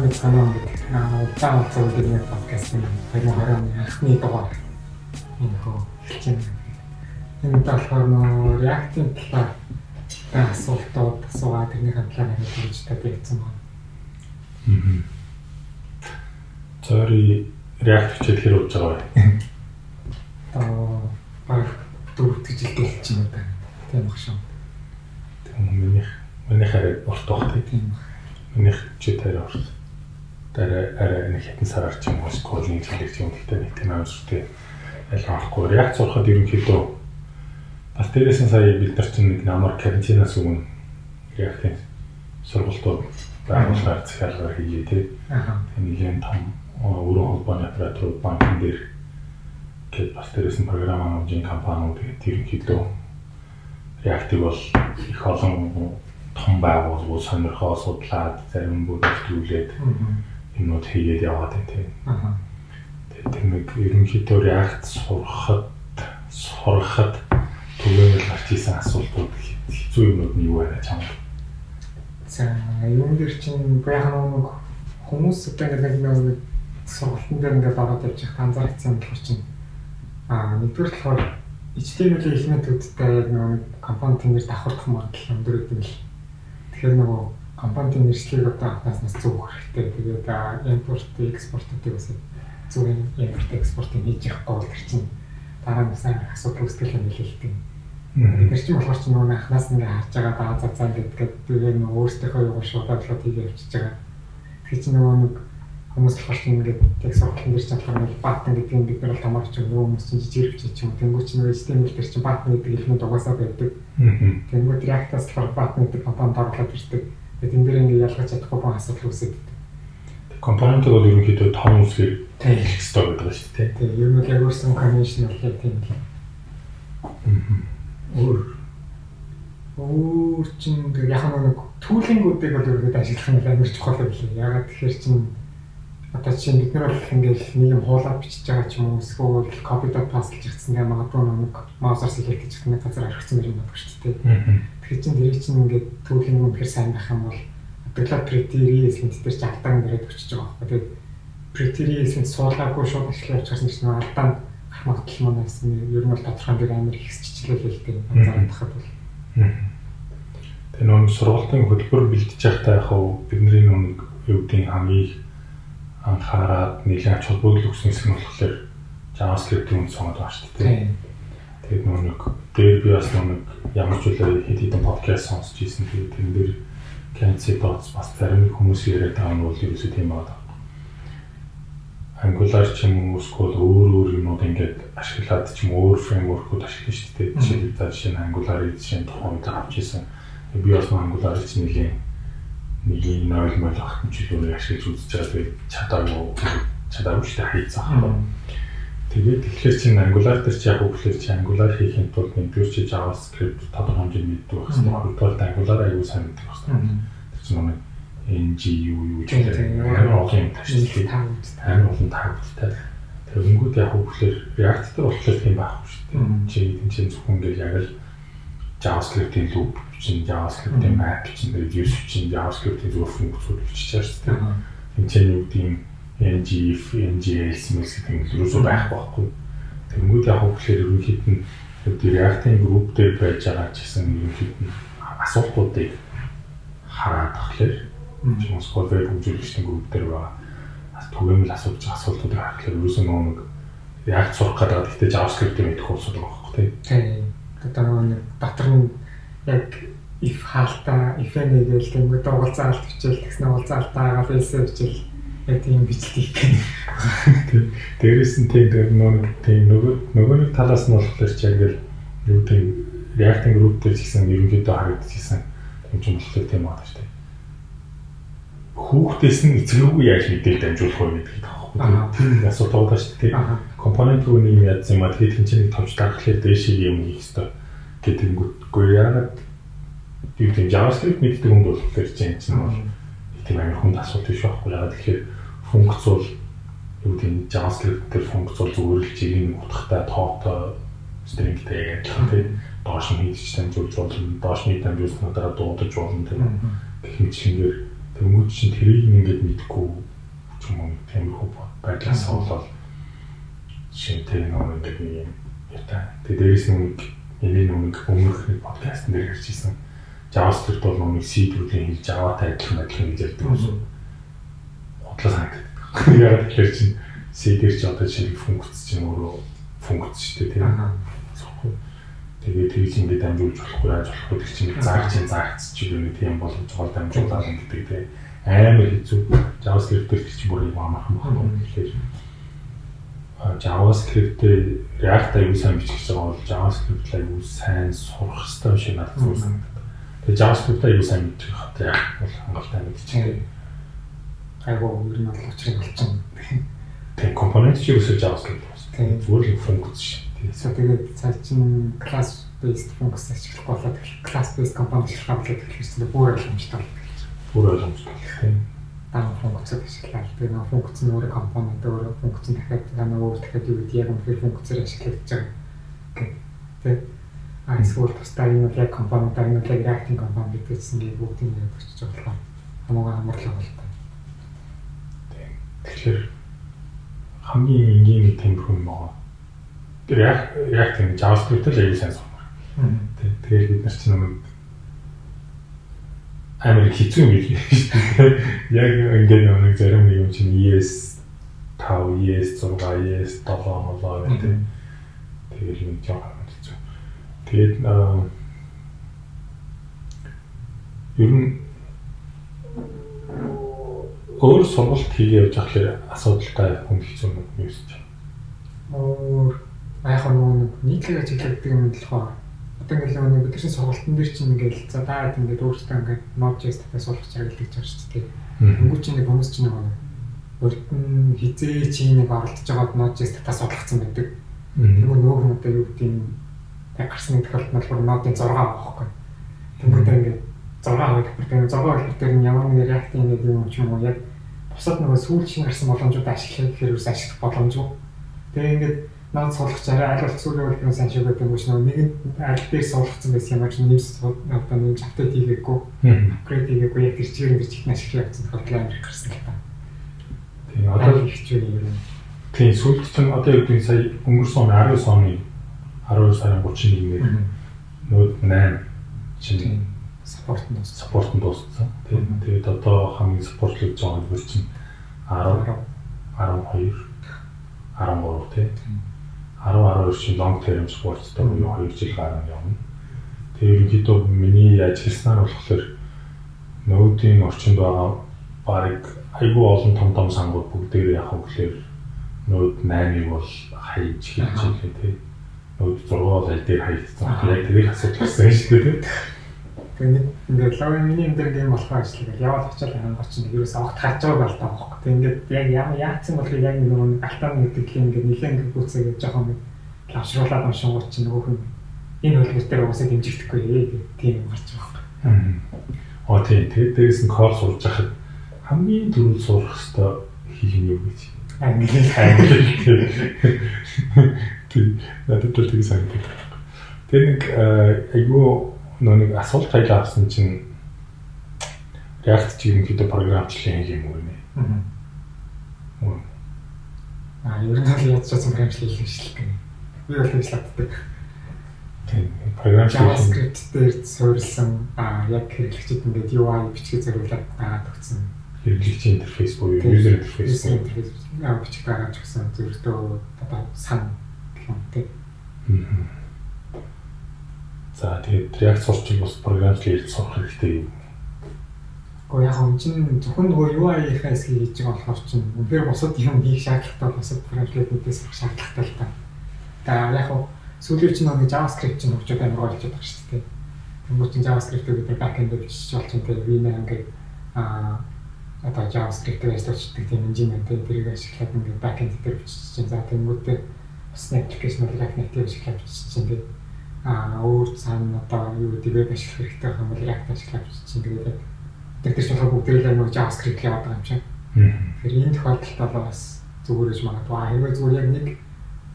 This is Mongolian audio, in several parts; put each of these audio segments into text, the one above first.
уу гэдэг. Аа удаан хугацаа үеийн подкастын 2020 оны анхны дугаар энэ хөө хэлж байна. Энэ болохоор нөө React-ийн талаар асуултууд асуугаад тэрний хандлага хариулж гэж тавьсан байна. Аа. Sorry React хичээл хэр болж байгаа вэ? Аа баг дөрөвдөг жилдээ хэлж байна да. Тийм баг шүү. Тийм миний миний хараа урт бах тийм. Миний чи тарай урт. Дараа арай нэг хитэн сараар ч юм уу сколын хэлэх юм гэхдээ нэг тийм амар зүтэй ялгаахгүй. React сурахад ерөнхийдөө бас дээрээс нь сая бид нар чинь нэг намар карантинаас өмнө React-ийн сургалтууд байгууллагаар захиалгаар хийе тий. Тийм нэгэн том өрөө холбооны операторууд банкн дээр гээд бас дээрээс нь програм хангамжийн компаниуд тэгээд ерөнхийдөө React-ийг бол их олон том байгууллагууд сонирхоо судлаад зарим бүр нэвтрүүлээд юмнууд хийгээд яваад байна тийм. Тэгээд тэмэг ерөнхийдөө React сурахад сурахад түгээмэл гарч исэн асуултууд хэцүү юмнууд нь юу байна чамд? За юун дээр чинь баяхан нэг хүмүүс одоо нэг нэг сургалтын дээр ингээд ороод явж байгаа анзаарчихсан болохоор чинь аа нэгдүгээр болохоор HTML-ийн элементүүдтэй яг нэг компонент нэр давхардах магадлал өндөр гэдэг л. Тэгэхээр нөгөө компонент нэршлиг одоо анхнаас нас зөв хэрэгтэй. Тэгээд import, export-уудыг бас зөв import, export-ыг хийж явахгүй бол тэр чинь дараа нь сайн асуудал үүсгэх юм тийм. Тэр чинь болохоор чинь нөгөө анхнаас ингээ харж байгаа даа заа заа гэдэг тэгээд нөгөө өөртөөхөө юу шууд бодлоод хийгээ явчихж байгаа. Тэгэхээр чинь нөгөө нэг хүмүүс болохоор чинь ингээд тег сургалтын дээр чинь болохоор баатан гэдэг нь бид нар бол тамаарч нөгөө хүмүүс чинь жижиг хүч юм. Тэнгүү чинь нөгөө систем дээр чинь баатан гэдэг элемент угаасаа байдаг. Тэнгүү React-аас болохоор баатан гэдэг компонент оруулаад ирдэг. Тэгээд энэ дээр ингээд ялгаж чадахгүй бон асуудал үүсэдэг. Компонентыг бол ерөнхийдөө том үсгээр хийх хэрэгтэй гэдэг ба шүү дээ. Тийм, ер нь яг өөрсөн convention бол яг тийм л. Өөр өөр чинь яг нэг түүлэнгүүдийг бол ерөөд ажиллах нь амар чухал байлаа. Ягаад тэгэхээр чинь одоо чинь бид нар бол ингээл нэг юм хуулаад бичиж байгаа ч юм уу эсвэл copy.paste гэж ирсэн гэх магадгүй нэг маусаар гэж нэг газар орхисон юм байна шүү дээ. Тэгэхээр чинь тэрийг чинь ингээд түүлэн үнэхээр сайн байх юм бол develop criteria эсэнт дээр ч алдаан нэрээд өчөж байгаа байхгүй. Тэгээд criteria эсэнт суулгаагүй шууд ажиллаж явчихсан чинь алдаан гарах магадлал манаас нь ер нь бол тодорхой дээр амар их чичлэлээ л дээ. Анзаарах бол. Тэгээ нөө сургалтын хөтөлбөр бэлтэж байхдаа яг бидний нэг юу гэдгийг хамгийн анхаарал нэлээд ач холбогдол өгсөн хэсэг нь болохоор JavaScript-ийн үн сонгоод байгаа шүү дээ. Тэгээд нөгөө нэг дээр би бас нэг ямар ч үлээ хэд хэдэн подкаст сонсч ирсэн. Тэгээд тэрэн дээр Cancy Dots бас зарим хүмүүс яриад байгаа нь бол ерөөсөө тийм байна. Angular ч юм уу эсвэл өөр өөр юмуд ингээд ашиглаад ч юм өөр фреймворкууд ашиглаж шүү дээ. Жишээлбэл жишээ нь Angular-ийн жишээ нь тухайд авч ирсэн. Би бас Angular-ийг нэлийн юм нойл мөл авах хэмжээгээр ашиглаж үзэж байгаа тэгээд чадаагүй чадаагүй шүү дээ хайцсан. Тэгээд тэгэхээр чинь Angular дээр чи яг үгээр чи Angular хийхин тулд нэгдүгээр чи JavaScript тодорхой хэмжээнд мэддэг байх хэрэгтэй. Хоёрдугаар Angular аягүй сайн мэддэг байх хэрэгтэй. Тэр чинь нэг NGU юу гэж амар олон юм тааштай. Амар олон таагтай. Тэр өнгөд яг үгээр React дээр болохоор тийм байхгүй шүү дээ. Чи энэ чинь зөвхөн ингээл яг л JavaScript-ийн loop чинь JavaScript-ийн map чинь reduce чинь JavaScript-ийн зөвхөн функцүүд бичиж дээ. Энд чинь юу гэдэг юм ngif, ngls мэс гэдэг юусоо байх байхгүй. Тэнгүүд яг хөглөөр ерөнхийд нь React-ийн group дээр байж байгаа ч гэсэн ерөнхийд нь асуултуудыг хараад тахлаар. Скол веб хөгжүүлэгчдийн group дээр байгаа түгээмэл асууж байгаа асуултуудыг харахаар ерөөсөө нэг React сурах гэдэг. Гэхдээ JavaScript-ийг мэдэх улсууд байгаа байхгүй тийм одоо нэг дотор нь яг if хаалтаа if нэгээл тэнгууд уулзаалт хичээл тэгснэ уулзаалтаа гэлсээ хичээл яг тийм бичлэг хийх. Дээрээс нь тийм дээр нөгөө тийм нөгөө нөгөө нэг талаас нь болохоор ч яг л юу тийм reacting group дээр гэсэн ерөнхийдөө харагдчихсан юм ч болохоор тийм байна шүү дээ. Хүүхдээс нь эцгүүгээ яаж мэдээлэл дамжуулах вэ гэдэг таахгүй. Тийм асуудал байгаа шүү дээ. Компонент руу нэг яаж юм аа тэгээд хинчнийг товч дарахлаар дээшээ юм хийх хэрэгтэй гэтэнгүүтгүй яагаад би тийм JavaScript мэддэг хүнд болохоор чинь чинь бол тийм амар хүнд асуулт биш байхгүй яагаад тэгэхээр функц бол юу тийм JavaScript дээр функц бол зүгээр л чигийн утгатай тоотой stringтэй адилхан тийм доош нь хийж дамжуулж болно доош нь дамжуулснаа дараа дуудаж болно тийм гэх мэтлэнгээр Тэнгүүд чинь тэрийг ингээд мэдгүй ч юм уу тиймэрхүү байдлаас болоод шинтэй нэг нэг юм ята. Тэгээ дээрээс нэг нэг нэг өмнөх подкаст дээр гарчижсэн JavaScript бол нэг C төрлийн хэл Java-тай адилхан адилхан гэж ярьдаг юм. Хотлоо санагддаг. Яагаад тэгэхээр чинь C дээр ч одоо жишээ функц чинь өөрөө функц шүү дээ тийм. Тэгээ тэгж ингээд дамжуулж болохгүй яаж болохгүй тэр чинь зааг чинь заагц чи юу тийм боломж гол дамжуулаад гэдэг тийм амар хэцүү JavaScript дээр чи бүр юм амархан баггүй. Тэгэхээр JavaScript-ээр React аюул сайн бичих гэж байгаа бол JavaScript аюул сайн сурах хэрэгтэй шиг надад зүгээр санагдав. Тэгээ JavaScript аюул сайн мэдчих хат яг бол хангалттай мэдчих. Айгуу ер нь бол учрыг болчихно. Тэгээ компонент чи өсөж JavaScript бас. Тэгээ зүгээр л функц шүү. Тэгээ тэгээд цаа чин class based функц ашиглах болоод class based компонент ашиглах болоод чинь бүр ойлгомжтой болж. Бүр ойлгомжтой. Тийм дан функцд ашиглаад тэгээ нэг функц нь өөр компонент өөр функц нь дахиад нэг өөр дахиад юу гэдэг яг үнэхээр функцээр ашиглагдаж байгаа гэх тэг а эсвэл тусдаа энэ яг компонент энэ яг reacting компонент гэдгээс ингээд бүгдийг яг өчөж байгаа. Хамаагаа амарлаа болтой тэгэхээр хамгийн энгийн юм байгаа reacting javascript л аягүй сайн сумаар тэгээд бид нар чинь нэг амар хэцүү юм шиг тийм яг ингээд нэг зарим нэг юм чинь ES 5, ES 6, ES 7 молоо гэдэг. Тэгэл нэг жоо хэцүү. Тэгээд ер нь өөр сургалт хийгээ явж байхлаар асуудалтай хүн хэцүү юм юу гэж байна. Өөр яг нэг нийтлэг ажиглагддаг юм болохоор одоо ингээл нэг бид чинь сургалтын дээр чинь ингээл за даад ингээд өөртөө ингээд Node.js дахиад суулгах гэж байгаа шүү дээ. Тэнгүү чинь нэг хүмүүс чинь нэг нь хизээ чи нэг оролдож байгаад Node.js дахиад суулгацсан байдаг. Тэнгүү нөгөө хүн одоо юу гэдэг юм яг гарсны тохиолдолд нь болохоор Node-ын 6 авахгүй. Тэнгүүдээ ингээд 6 авах гэхээр тэгээ 6 авах дээр нь ямар нэг React-ийн нэг юм ч юм уу яг бусад нөгөө сүүлчийн гарсан боломжууд ашиглах гэхээр үс ашиглах боломжгүй. Тэгээ ингээд наад суулгах арай аль болох сүүлийн үлгэрийн сайн шиг байдаг биш нэг нь аль дээр суулгацсан байсан юм чинь нэмс одоо нэг апдейт хийгээгүй апгрейд хийгээгүй яг тэр чигээр ингэж их ашиглаж явсан тохиолдол амар их гарсан л та. Тийм одоо их ч юм. Тийм сүүлд чинь одоо юу гэдэг сая өнгөрсөн 19 оны 12 сарын 31-нд нүүд 8 чинь саппорт нь дууссан. Саппорт нь дууссан. Тийм тэгээд одоо хамгийн саппортлж байгаа нь чинь 10 12 13 тийм. 10 12 шин long term спорттой буюу 2 жил гарсан явна. Тэгээ ерөнхийдөө миний ажилласнаар болохоор нүүдийн орчинд байгаа барыг айгүй олон том том сангууд бүгдээр яг хөглөөр нүүд 8-ыг бол хайж хийж байгаа тий. Нүүд 6 бол аль дээр хайцсан. Яг тэрийг асуудал гарсан шүү дээ. Тэгээд ингээд лавын миний энэ дээр гейм болохоор ажилладаг. Яваад очиад хангаач чинь ерөөс огт хаач байгаа бол таа байхгүй. Тэгээд ингээд яг яа яатсан бол яг нэг алтан гэдэг юм ингээд нэлээд ингээд гүцээгээ жоохон лавшруулаад уншингууд чинь нөгөө хүн энэ хөлбөр дээр уусаа дэмжигдэхгүй тийм юм гарч байгаа юм. Оо тийм. Тэгээд дээрээс нь код сурж байхад хамгийн түрүүнд сурах хэвээр хийх нь юу гэж. Англи англи. Тийм. Надад л тийм санагдав. Тэр нэг айгүй нөө нэг асуулт хайлаа авсан чинь React чи ерөнхийдөө програмчлалын хэл юм уу нэ. Аа. Аа, ер нь л яаж ч програмчлал хэлэх шил гэнэ. Би бол тэгж лагддаг. Тийм, програмчлал JavaScript дээр суурилсан аа яг хэрэглэгчид ингээд UI бичгээ зориулаад дагаад өгсөн. Хэрэглэгчийн интерфейс буюу user interface интерфейс аа бичих дагаад өгсөн зөвхөн одоо сан юм. Аа За тэгээд React сурч бас програмчлал сурах хэрэгтэй юм. Гэхдээ яг энэ чинь зөвхөн нөгөө хэсгийг хийж байгаа болохоор чинь үнээр бусад юм хийх шаардлагатай бусад програмчлалуудаас сурах шаардлагатай л та. За яг хөө сүүлийн чинь нөгөө JavaScript чинь хөгжөөд амар болж байгаа шүү дээ. Тэнгуү чинь JavaScript-ийг бид back-end-ээр бичиж болж байгаа тийм Vim ингээд аа одоо JavaScript-ээр ажилладаг тийм инженертэй тэрийг ашиглаад ингээд back-end дээр бичиж чинь за тэнгуүтэй бас application React Native ашиглаад бичиж чинь тийм аа өөр цаана одоо юу гэдэг веб ашиглах хэрэгтэй юм бол React ашиглаж чинь тэгээд тэр чинь бүгд л нэг JavaScript яваад байгаа юм шиг. Тэгэхээр энэ тохиолдолд бол бас зүгээр гэж магадгүй. Хэрвээ зүгээр яг нэг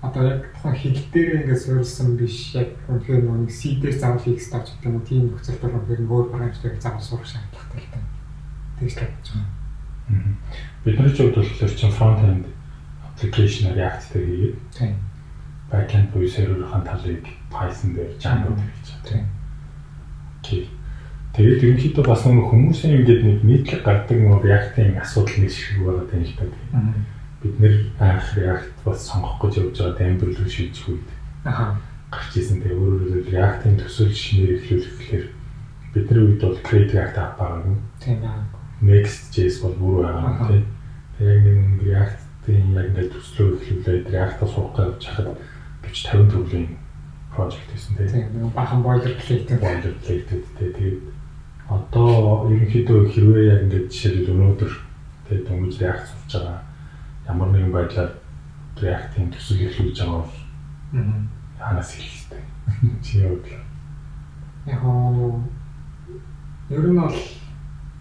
одоо яг тухайн хэл дээр ингээд суурилсан биш яг үнэхээр нэг C дээр заавал X тааж гэдэг юм уу тийм нөхцөлд бол үнэхээр өөр програмчлалыг заавал сурах шаардлагатай л байна. тэгж бодож байгаа. Бидний ч хувьд болохоор чинь front end application React дээр хийгээд Тийм. Back end буюу серверийн талыг Python дээр Django дээр хийж байгаа. Тийм. Окей. Тэгээд ерөнхийдөө бас нэг хүмүүсийн ингээд нэг нийтлэг гардаг нэг React-ийн асуудал нэг шиг байгаа юм шиг байна. Бид нэр анх React бас сонгох гэж явж байгаа Ember рүү шийдэх үед Аха. гарч ирсэн. Тэгээ өөрөөр React-ийн төсөл шинээр эхлүүлэх гэхээр бидний үед бол Create React app байгаа юм. Тийм аа. Next.js бол бүр байгаа юм тийм. Тэгээ нэг React-ийн яг ингээд төслөө эхлүүлээд React-аас сурах гэж хахад 40 50 төгрөгийн project гэсэн тийм. Тийм нэг бахан boilerplate boilerplate тий тэгээд одоо ерөнхийдөө хэрвээ яг ингээд жишээлбэл өнөөдөр тэгээд дөнгөж React сурч байгаа ямар нэгэн байдлаар React-ийн төсөл эхлүүлж байгаа бол Аа. ханаас хэлэх хэрэгтэй. Чи л Яг оо ер нь бол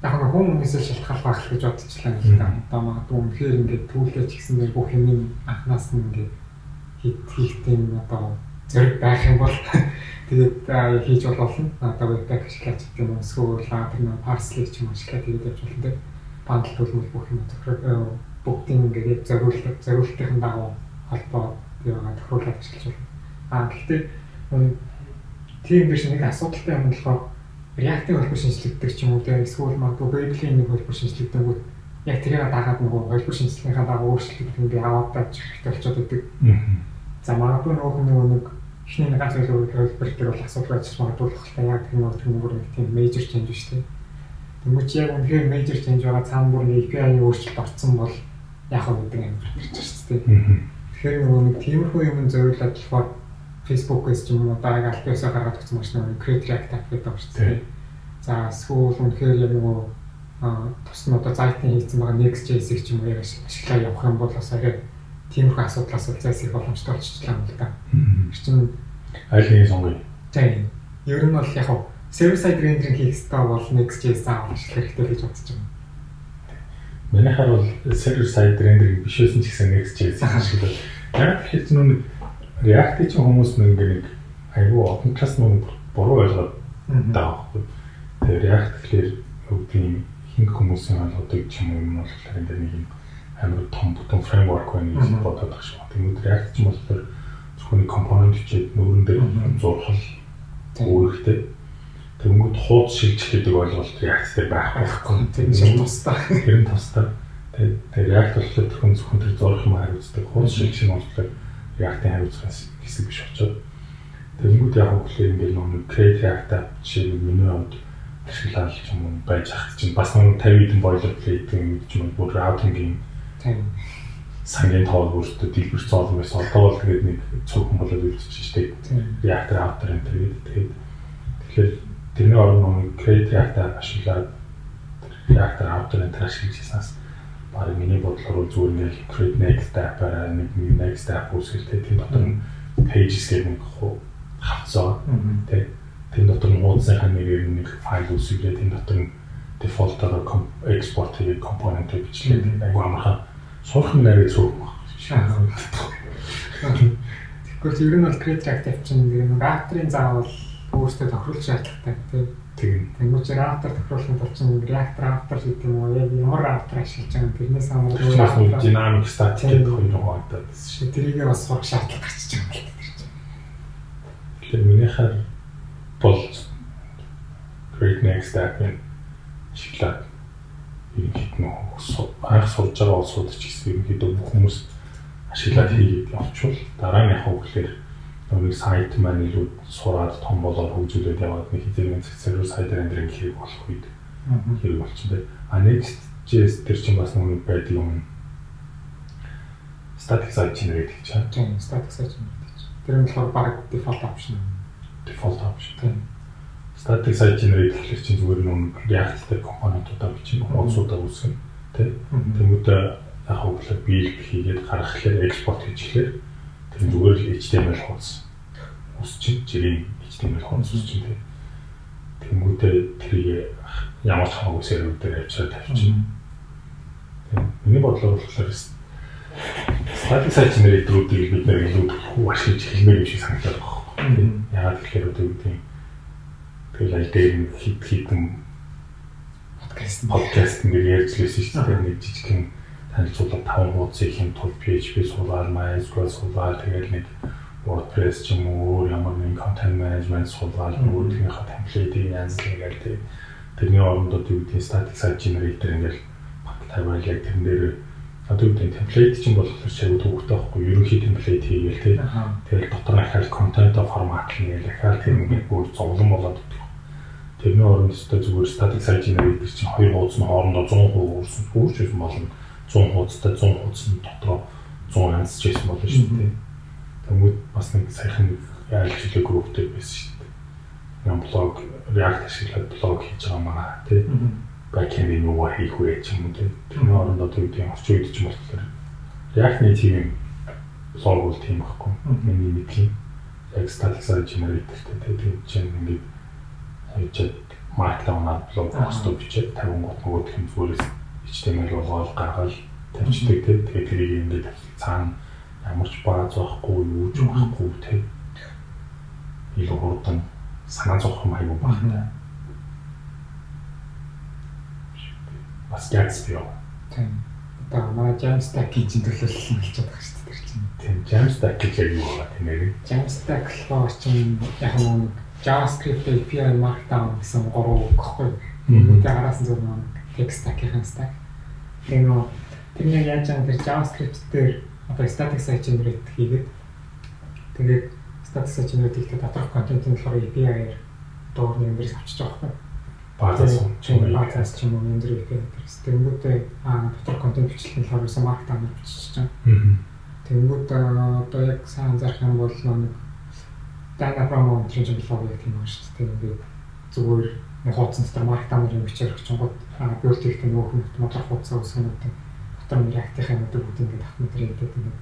яг нэг хүн хүмүүсээс шалтгаалж байх л гэж бодчихлаа л да. Одоо магадгүй үнэхээр ингээд түүлээч гэсэн дээр бүх юм анханаас нь ингээд хийх хийхтэй юм одоо зэрэг байх юм бол тэгээд хийж болно. Одоо webpack ашиглаж гэдэг юм эсвэл ладер нэг parsley ч юм ашиглаад тэгээд явж болно тийм. Бандл төлмөл бүх юм тохирол бүгдийн ингээд зориулт зориултын дагуу холбоо яваа тохируулаад ашиглаж болно. Аа гэхдээ тийм биш нэг асуудалтай юм болохоор React-ийн хөлбөр шинжилэгдэх ч юм уу тийм эсвэл магадгүй Babel-ийн нэг хөлбөр шинжилэгдэх яг тэрийг дагаад нөгөө хөлбөр шинжилгээний дагуу өөрчлөлт ингэ аваад тавьж хэрэгтэй болчиход байдаг. За магадгүй нөгөө нөгөө нэг ихний нэг ганц хөлбөр хөлбөр төр бол асуудал байж магадгүй хальтаа яг тэр нөгөө нөгөө нэг тийм major change биш тийм. Тэнгүүч яг үнэхээр major change байгаа цаана бүр нэг API-ийн өөрчлөлт орсон бол яг хөө гэдэг юм ирж шүү дээ. Тэгэхээр нөгөө нэг тиймэрхүү юм зөвлөд болохоор Facebook-ээс ч юм уу одоо яг альтаасаа гаргаад өгсөн маш нэг Create React app гэдэг байна шүү дээ. За эсвэл үнэхээр яг нөгөө тус нь одоо зайтын хийсэн байгаа Next.js-ийг ч юм уу яг ашиглаа явах юм бол бас арай тиймэрхүү асуудлаас зайс их боломжтой болчихлоо юм л да. Тэр чинь аль нэг сонгоё. тийм ер нь бол яг server side rendering хийх хэрэгтэй бол Next.js заавал ашиглах хэрэгтэй гэж бодож байна. Миний хар бол server side rendering биш байсан ч гэсэн Next.js ашиглаад яг тэгэхээр чинь нэг React-ийн чинь хүмүүс нэг нэг айгүй олон талаас нь буруу ойлгоод байгаа байхгүй. Тэгээ React гэдэг юм хинг хүмүүсийн ойлгодог ч юм уу юм болохоор энэ нэг юм амар том бүтэн фреймворк байна гэж бодоод байгаа шүү. Тэгмүүд React ч юм болохоор зөвхөн нэг компонент хичээд нүүрэн дээр Мгм. зурхал үүрэгтэй. Тэгмүүд хуудас шилжих гэдэг ойлголт React дээр байхгүй. Тийм шиг тусдаа. Тэр нь тусдаа. Тэгээд React болохоор тэрхэн зөвхөн тэр зурх юм хариуцдаг. Хуудас шилжих нь болохоор React-ийн хариуцлагаас хэсэг биш очоод. Тэгэнгүүт яг хөглөө ингээл нэг Create React app жишээ нь миний хувьд ашиглаад ч юм уу байж хат чинь бас нэг 50 хэдэн boilerplate юм ч юм бүр routing юм Тийм. сангийн тоол бүртээ дэлбэр цоол байсан. Одоо бол тэгээд нэг цөөхөн болоод үлдчихэж штеп. Тийм. React router энэ тэгээд тэгээд тэгэхээр тэрний орон нэг Create React app ашиглаад React router энэ ашиглаж хийснаас баг миний бодлоор зүгээр нэг Create Next app-аараа нэг Next app үүсгэлтэй тийм дотор нь pages гэдэг нэг хавцаа. Мгм. тий тэр дотор нь хуудасынхаа нэгээр нэг файл үүсгэлээ тэр дотор нь дефолтоор экспорт хийгээд компонент бичлээ. Айгу амархан. Сурах нь нарийн цөөх Тэгэхгүй ер нь бол Create React app чинь нэг router-ын заавал өөртөө тохируулах шаардлагатай. Тийм. Тийм Тэнгүүч router тохируулахын тулд чинь React router гэдэг юм уу яг ямар router ашиглаж байгаа юм тэрнээс хамаарат бас нэг динамик статик гэдэг хоёр хуваагдаад байсан шүү. Тэрийг бас сурах шаардлага гарчиж байгаа юм байна. Тэгэхээр минийхэр бол Great Next App-ын шиглаад ерөнхийд нь анх сурж байгаа улсууд ч гэсэн ерөнхийдөө бүх хүмүүс ашиглаад хийгээд явчихвал дараа нь яг үгээр нэг сайт маань илүү сураад том болоод хөгжүүлээд яваад нэг хэзээ нэг сервер сайт рендеринг хийх болох үед хэрэг болчихсон бай. А Next.js тэр чинь бас нэг байдаг юм. Static site generate гэж байна. Тийм static site байна. Тэр нь болохоор баг default option. Default option. Тийм. Static site generate гэхэлэр чинь зүгээр нэг React-тэй компонентуудаа бичих хуудасуудаа үүсгэн. Тэ. Тэнгүүдээ яг хөвлөг build хийгээд гаргахлаар export хийчихлээр тэр зүгээр л HTML хуудас үсчин жирийн HTML хуудас үсчин тэ. Тэнгүүдээ тэрийг ямар ч хамаагүй сервер дээр авчираа тавьчих. Тийм. Миний бодлоор болохоор static site generator-уудыг бид нэр илүү хүү ашиглаж хэлмээр юм шиг санагдаад байна. Яагаад тэгэхээр одоо юу гэдэг юм Тэгэл аль дээр нь хит хитэн подкаст подкаст ингээд ярьж лээсэн шүү дээ. Нэг жижигхэн танилцуулга таван хуудсыг хэн тул PHP суулгаад, MySQL суулгаад тэгээд нэг WordPress ч юм уу ямар нэгэн content management суулгаад өөрийнхөө template-ийг янзлуулаад тэгээд тэрний орондоо юу гэдэг static site generator ингээд тавиал яг тэрэн дээр одоо юу гэдэг template чинь болохоор шавь төвхтэй байхгүй ерөнхий template хийгээл тий. Тэгэл дотор нь ахаал content форматлна гэл ахаал тэр ингээд бүр зовлон болоод идэх. Тэрний оронд өстой зүгээр static site generator чинь хоёр хуудас нь хоорондоо 100% өөрсөн өөрч юм болно. 100 хуудастай 100 хуудас нь дотроо 100 янз ч байсан болно шүү дээ. Тэнгүүд бас нэг саяхан яаж хэлээ групптэй байсан шүү дээ. Нэг блог React ашиглаад блог хийж байгаа маа тий. Backend-ийн юу хийх вэ ч юм уу тий. Тэрний оронд одоо юу гэдэг орчин үед ч юм болохоор React Native-ийн блог бол тийм байхгүй. Миний мэдхийн яг static generator-тэй тий. Тэр чинь ингээд хийж markdown-аар блог постоо бичээд 50 гот нөгөөх нь зүгээрээс HTML болгоод гаргаад тавьчихдаг тий. Тэгээд тэрийг ингээд цаана ямар ч бааз байхгүй юу ч байхгүй тий. Илүү хурдан санаа зовхон аюу багтаа. Бас Gatsby яа. Тийм. Одоо манай Jamstack-ийн чинь төлөөлөл нь хэлж байгаа шүү дээ чинь. Тийм Jamstack гэж яг юу байгаа тийм ээ. Jamstack болохоор чинь яг нэг JavaScript API Markdown гэсэн гурав өгөхгүй. Тэгээд араас нь зөвхөн text stack-ийн stack. Тэгээд нөө тэрний яаж байгаа тэр JavaScript дээр одоо static site generate хийгээд тэгээд static site generate хийхдээ доторх контент нь болохоор API-аар доор нэмэрс авчиж байгаа байхгүй. Баазаас чинь баазаас ч юм нэмэр API дээрс. Тэнгүүтээ аа доторх контент бичлэх нь болохоор юусан markdown бичиж чам. Тэнгүүд одоо яг сайн анзаарах юм бол нэг энэ чинь блог яг тийм байна шүү дээ. Ингээд зүгээр нэг хуудсан дотор markdown-ыг бичээр өгч гот build хийхдээ нөгөө хүмүүс моторх хуудасаа үсгэнүүд дотор нь React-ийн юмнууд бүгд ингээд автомат хийдэг ингээд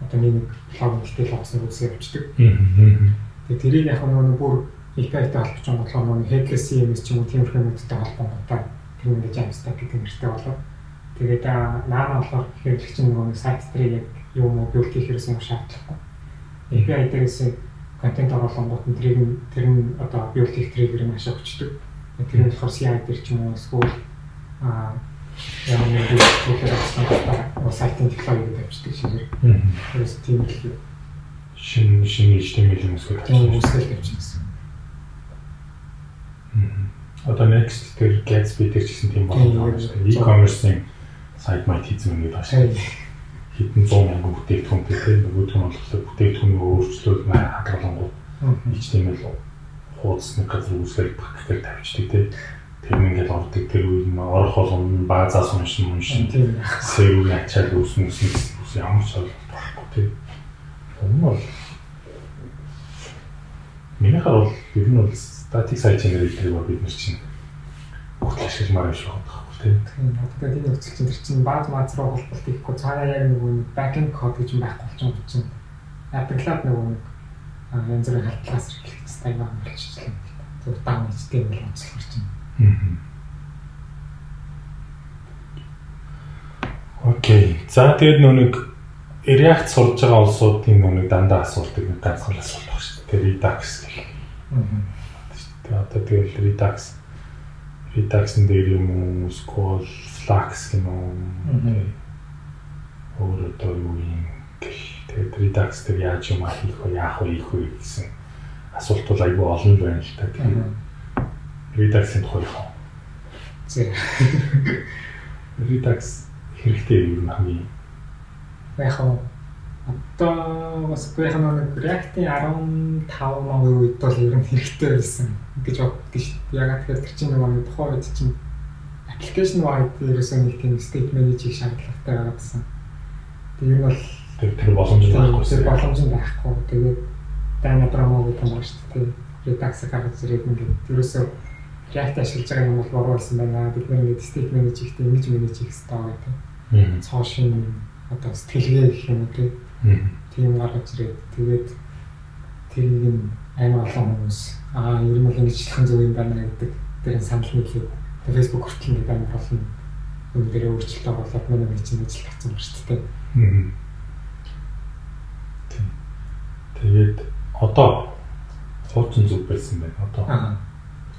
одоо нэг блог гэтэл авсан үсгээ явчихдаг. Тэгээ тэрийг яг нөгөө бүр API-тай холбож байгаа нөгөө headless CMS ч юм уу тиймэрхүү юмудтай холбоотой тэр ингээд Jamstack гэдэг нэртэй болоо. Тэгээд наана болохоор хэрэглэгч нөгөө сайт дээр яг юм уу build хийхээс юм шаардлагагүй. API дээрээс контент оруулангууд нь тэрийг тэр нь одоо build хийх trigger-ыг маш өгчдөг. Тэр нь болохоор CI дээр ч юм уу эсвэл аа ямар нэг зүйлээр гоо сайтын технологи гэдэг авчдаг шигээр. Тэрс тийм л шин шин HTML үсгэж тийм үсгэж тавьчихсан. Одоо next тэр Gatsby дээр ч гэсэн тийм байна. E-commerce-ийн сайт майт хийсэн юм байна. Хэдэн 100 мянган бүтээгдэхүүн гэдэг нөгөөдг нь болохоор бүтээгдэхүүнийг өөрчлөлт маа хадгалангууд HTML хуудасны газар үсгэж багтгаар тавьчихдаг тийм тэр ингээл ордог. Тэр үед нь орох болгоно баазаас уншин уншин сэв ячаад үүснэ үүснэ ямар ч ойлголт байхгүй тийм. Энэ бол Минийхээ бол ер нь бол site generator-ыг бол бид нар чинь. Бүгд ашигламаар биш байгаа Тийм. Одоо энэ нөхцөл чинь тэр чинь бааз мааз руу холболт хийхгүй цаана яг нөгөө backend code гэж байхгүй болчихсон чинь аппликат нөгөө нэг янз бүрийн халтлагаас эхлэх стайл байгаа юм болчихсон. Зөв даун HTML бол онцлог чинь. Окей. За тэгээд нэг React сурж байгаа улсуудын нэг дандаа асуудаг нэг ганцхан асуулт байна шүү дээ. Тэр Redux гэх. Тэгээд одоо тэгэл Redux Redux-ын дээр юм уу, SQL, Flux гэх юм уу. Өөр одоо юу юм гэх. Тэгээд Redux дээр яаж юм хийх вэ, яах вэ, хийх вэ гэсэн асуулт бол айгүй олон байна л та. Тэгээд Redux-ын тухай яах вэ? Redux хэрэгтэй юм хамгийн яг одоо бас яг нэг React-ийн 15 оны үед бол ер нь хэрэгтэй байсан гэж боддог шүү дээ. Яг тэгэхээр тэр чинь нэг тухайн үед чинь application wide ерөөсөө нэг тийм state manage-ийг шаардлагатай байгаа гэсэн. Ер нь бол тэр тэр боломж байхгүй. Тэр боломж байхгүй. Тэгээд Dana Promo гэдэг юм шүү дээ. Redux-ыг гаргаж ирээд ингээд ерөөсөө React ашиглаж байгаа юм бол буруу байсан байна. Бид нэр ингээд state manage хийхдээ image manage хийх хэрэгтэй гэдэг. Цоо шин одоо сэтгэлгээ гэх юм уу тийм гаргаж ирээд тэгээд тэрийг нь амар олон хүмүүс аа ер нь бол ингэж хэлэх зөв юм байна гэдэг тэр санал нийлээд Facebook хүртэл ингээд амар олон юм дээр өөрчлөлтөө болоод манай нэг чинь ажил татсан байна шүү дээ. Тэгээд одоо хуучин зүг байсан байна. Одоо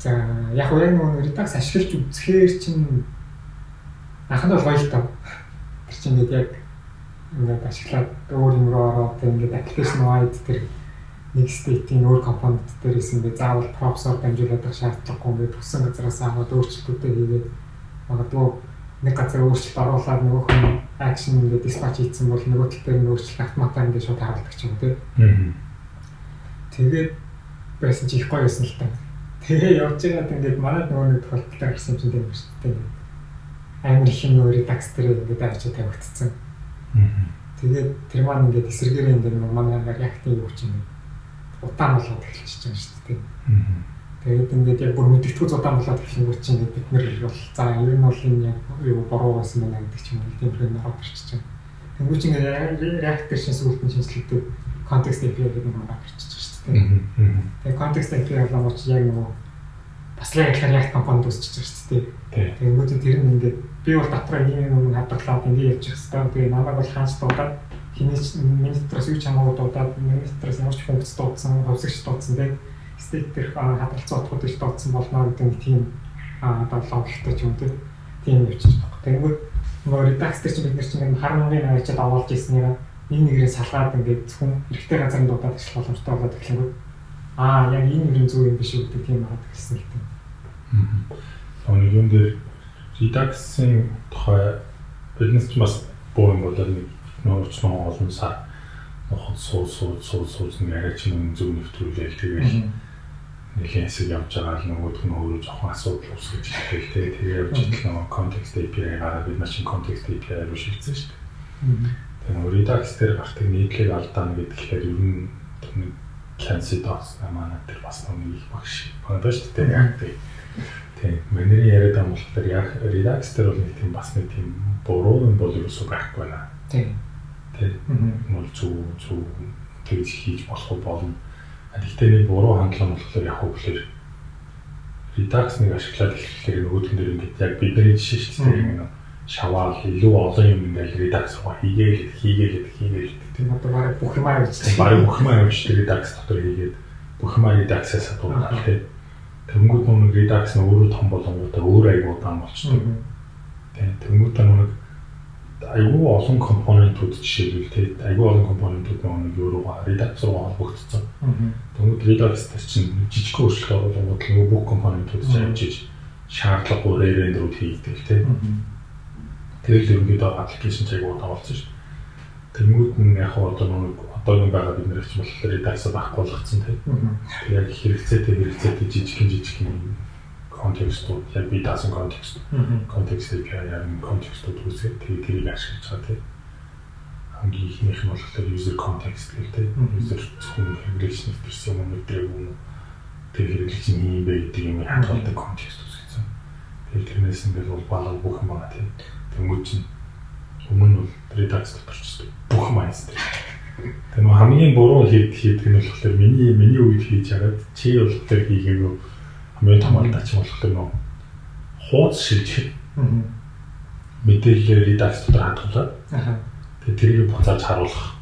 За яг нөгөө редакс ашиглаж үзэхээр чинь анхнд бол гоё л таа. Тэр чинь яг ингээд ашиглаад өөр юм руу ороод ингээд application wide тэр нэг state-ийн өөр компонент дээрээс ингээд заавал proxy-ор дамжуулаад байх шаардлагагүй ингээд төссөн газараас аваад өөрчлөлтүүдээ хийгээд магадгүй нэг газар өөрчлөлт оруулаад нөгөө хүн action ингээд dispatch хийсэн бол нөгөө тал дээр нь өөрчлөлт автоматар ингээд шууд харуулдаг ч юм уу тийм. Тэгээд байсан чи их гоё байсан л та. Тэгээ явж байгаад ингээд манад нөгөө нэг тохиолдолтой гарсан чинь тийм шүү дээ. Амар их юм өөрөө такс дээр ингээд авчиж тавигдсан. Тэгээд тэр маань ингээд эсэргээр ингээд манай реактив юу ч юм удаан болоод эхэлчихэж байгаа шүү дээ. Тэгээд ингээд яг бүр мэдгэдэггүй удаан болоод эхлэнгүүт чинь бид нэр бол за ер нь бол энэ яг юу буруу байсан байна гэдэг ч юм уу тийм хэрэг ороод ирчихэж байгаа. Тэнгүү чинь реактор шин сүлтэн шинжилгээтэй контекст API гэдэг нэг ирчихэж байгаа шүү дээ. Тэгээд контекст API болооч яг нөгөө бас л яг яг компонент үүсчихэж байгаа шүү дээ. Тэгээд тэр нь ингээд би бол дотроо ийм юм хадгалаад ингээд явж байгаа хэвээр. Тэгээд намайг бол хаанч дуудаад хинээч миний дотроос юу ч хамаагүй дуудаад миний дотроос ямар ч функц дуудсан, хувьсагч дуудсан тэгээд стейт дэх хадгалцаа утгууд их дуудсан болно гэдэг нэг тийм одоо логиктой ч юм тийм явчих байна. Тэнгүүд нөгөө редакс дээр чинь бид нар чинь харамгийн авчид авалж ирснээр энэ нэрээ салгаад ингээд зөвхөн эрэгтэй газар дуудаад ажиллах боломжтой болоод эхлэнгүүд аа яг энэ нэрийн зөв юм биш үү гэдэг тийм хараад хэлсэн л тийм. Аа. Нэг юм дээр редаксын тухай биднес ч бас боо юм болоод нэг нөөцнөө олон сар ноход суу суу суу суу нэг арай чинь зөв нэвтрүүлээл тэгээд нэлийн хэсэг явж байгаа л нөгөөх нь өөрөө жоохон асуудал үүсгэж ирэл тэ тэгээ явж идэл нөгөө context API гараад бид нар чинь context API руу шилжсэн шүү дээ. Тэгээ нөгөө Redux дээр гардаг нийтлэг алдаана гэдгээр ер нь нэг Cancy Dots манай тэр бас нэг их багш байна шүү дээ яг тийм. Тийм миний яриад байгаа болохоор яг Redux дээр бол нэг тийм бас нэг тийм буруу юм бол ерөөсөө байхгүй байна. Тийм. Тийм. Мөн зүг зүг тэгж хийж болох болно Гэхдээ нэг буруу хандлага болохоор яг хөглөр нэг ашиглаад эхлэхээр нөгөөдгөн дээр ингээд яг бидний жишээ шүү дээ. Шаваал илүү олон юм ингээд Redux руу хийгээл хийгээл хийгээл тийм одоо бараг бүх юм авч бараг бүх юм авч Redux дотор хийгээд бүх юм Redux-аас дуудаад тийм. Тэнгүүд нүг Redux нь өөрөө том болонгуудаа өөр аяг удаан болчихдог. Тийм. Тэнгүүд нүг айгүй олон компонентууд жишээлбэл тий айгүй олон компонентууд нэг өөрөөгөө редактор руу холбогдсон. Тэгмэд редактор чинь жижиг өөрчлөлт оруулангууд нөгөө бүх компонентууд чинь амжиж шаардлагагүй рендерүүд хийгдэг тий. Тэгэл ерөнхийдөө аппликейшн ч айгүй тавалцсан шүү. Тэнгүүд нь яг одоо нэг одоогийн байгаа бид нэр чинь болохоор редактор байхгүй болгоцсон тий. Тэг яг хэрэгцээтэй хэрэгцээтэй жижиг жижиг юм контекстууд яг би даасан контекст. Контекст API яг контекстууд үүсгэж тэгээ тэрийг ашиглаж байгаа тийм хамгийн ихнийх нь болохоор user context гэх тийм user зөвхөн хэрэглэгчний персон юм дээр юм тэр хэрэглэгч нь юм гэдэг юм хадгалдаг контекст үүсгэсэн. Тэгэхээр тэрнээс ингээд бол балал бүх юм байна тийм. Тэнгүүд чинь өмнө бол Redux дотор ч бүх юм айс тийм. Нөө хамгийн буруу хийх хийдэг нь болохоор миний миний үед хийж хараад чи бол тэр хийгээгүй хамгийн том алдаач болохоор нөө хууц шилжих мэдээлэл редакс дотор хадгалаад. Тэгээ тэрийг буцааж харуулах.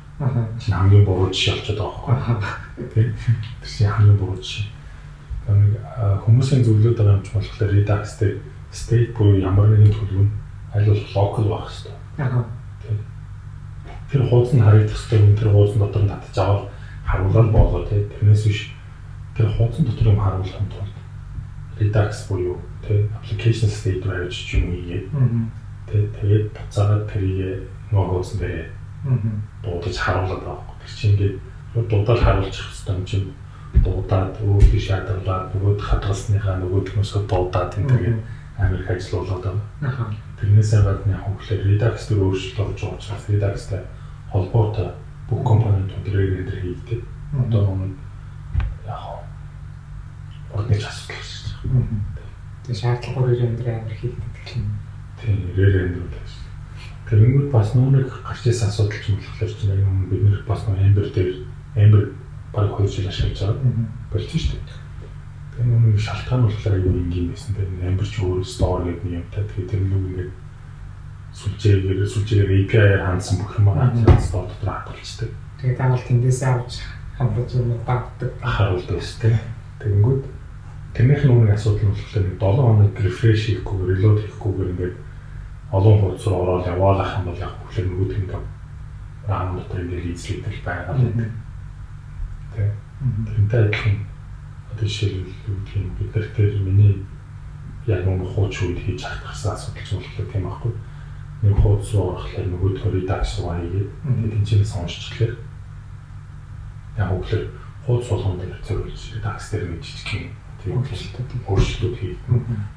Чинь хамгийн буруу жишээ болчиход байгаа байхгүй тийм тэр чинь хамгийн буруу жишээ. Нэг хүмүүсийн зөвлөд байгаа юм ч болохоор редакс дээр state буюу ямар нэгэн төлөв нь аль болох local байх хэрэгтэй. Тэр хуудас нь харагдах хэрэгтэй тэр хуудас дотор нь татж аваад харуулаад болоо тийм тэрнээс биш. Тэр хуудас дотор юм харуулах нь тулд Redux буюу тэ application state руу авч юм ийгээ. Тэ тэгээд буцаагаад тэрийг нөгөө хуудсан дээр дуудаж харуулдаг байхгүй. Тэр чинь ингээд дуудаад харуулчих хэвээр юм чинь дуудаад өөр биш шаардлагаар нөгөөд хадгалсныхаа нөгөөдгөөсөө дуудаад энэ тэгээд амар их ажил болоод байгаа. Тэрнээсээ гадна яг хөглөө Redux дээр өөрчлөлт орж байгаа учраас Redux-тай холбоотой бүх компонентууд рендер хийгдээ. Одоо нэг яг ордны асуудал Тэгээ шаардлагагүй рендер амар хийгддэг гэх юм. Тийм, рендер байж. Тэгэнгүүт бас нүг гарч ирсэн асуудал ч юм болохоор яг юм бид нэр бас амбер дээр амбер баг 2 жил ашиглаж байгаа. Болчих шүү дээ. Тэгээ нүг шалтгаан болохоор аюу ингийн байсан. Тэгээ амбер ч өөр стор гэдэг нэг юмтай. Тэгээ тэр нүг ингээд сүлжээгээр сүлжээгээр API-аар хандсан бүх юм аа стор дотор хадгалцдаг. Тэгээ та бол тэндээсээ авч хамруулж юм багтдаг. Харуулдаг шүү дээ. Тэгэнгүүт нь үүний асуудал нь болохоор нэг 7 хоног рефреш хийхгүйгээр reload хийхгүйгээр ингээд олон хуудас руу ороод яваалах юм бол яг хөглөр нөгөөд нь RAM дотор ингээд эзлэгдэл байгаа л гэдэг. Тэ. Тэрнтэй адилхан одоо жишээлбэл юм бид нар тэр миний яг нэг хууч үед хийж хатгасан асуудал зүйлхлээ тийм байхгүй. Нэг хуудас руу орохлоор нөгөөдгөө редакс руу хийгээд тэгээд тэнцэнээс уншчихлаа. Яг үгээр хуудас болгонд зөвлөж редакс дээр нэг жижиг юм тийм өөрчлөлтүүд хийх.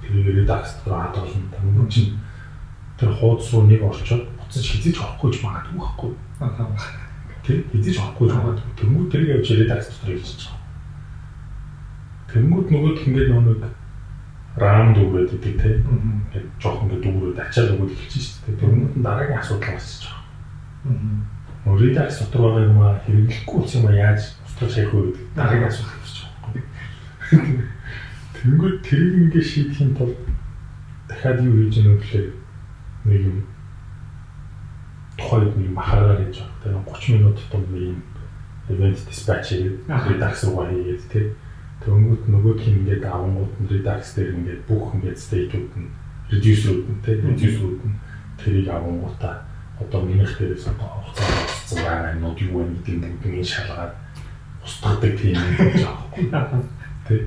Тэр редакс дээр хад олон тань чинь тэр хуудас руу нэг орчоод буцаж хизэж орохгүй ч магадгүй байхгүй. Тэр хизэж орохгүй ч магадгүй. Тэнгүүд тэрийг явж редакс дотор хийж байгаа. Тэнгүүд нөгөөд ингээд нэг рам дүүрээд идэг те. Ингээд жоох ингээд дүүрээд ачаал өгöd эхэлж шүү дээ. Тэнгүүд нь дараагийн асуудал гарч байгаа. Аа. Редакс дотор байгаа юм аа хэрэглэхгүй юм аа яаж устгах шийх үү гэдэг дараагийн асуудал. Тэнгүүд тэрийг ингээд шийдэхин тулд дахиад юу хийж яах вэ нэг юм тухайд нэг махаараа хийж байгаа. Тэгээ 30 минут тутам нэг юм event dispatch хийгээд руу хийгээд тий Тэнгүүд нөгөөх нь ингээд авангууд нь Redux дээр ингээд бүх ингээд state-үүд нь reducer-үүд нь тийм reducer-үүд нь тэрийг авангуудаа одоо минийх дээрээс хугацаа авсан байгаа юмуд юу вэ гэдэг нь шалгаад устгадаг тийм юм гэж аахгүй. Тэ.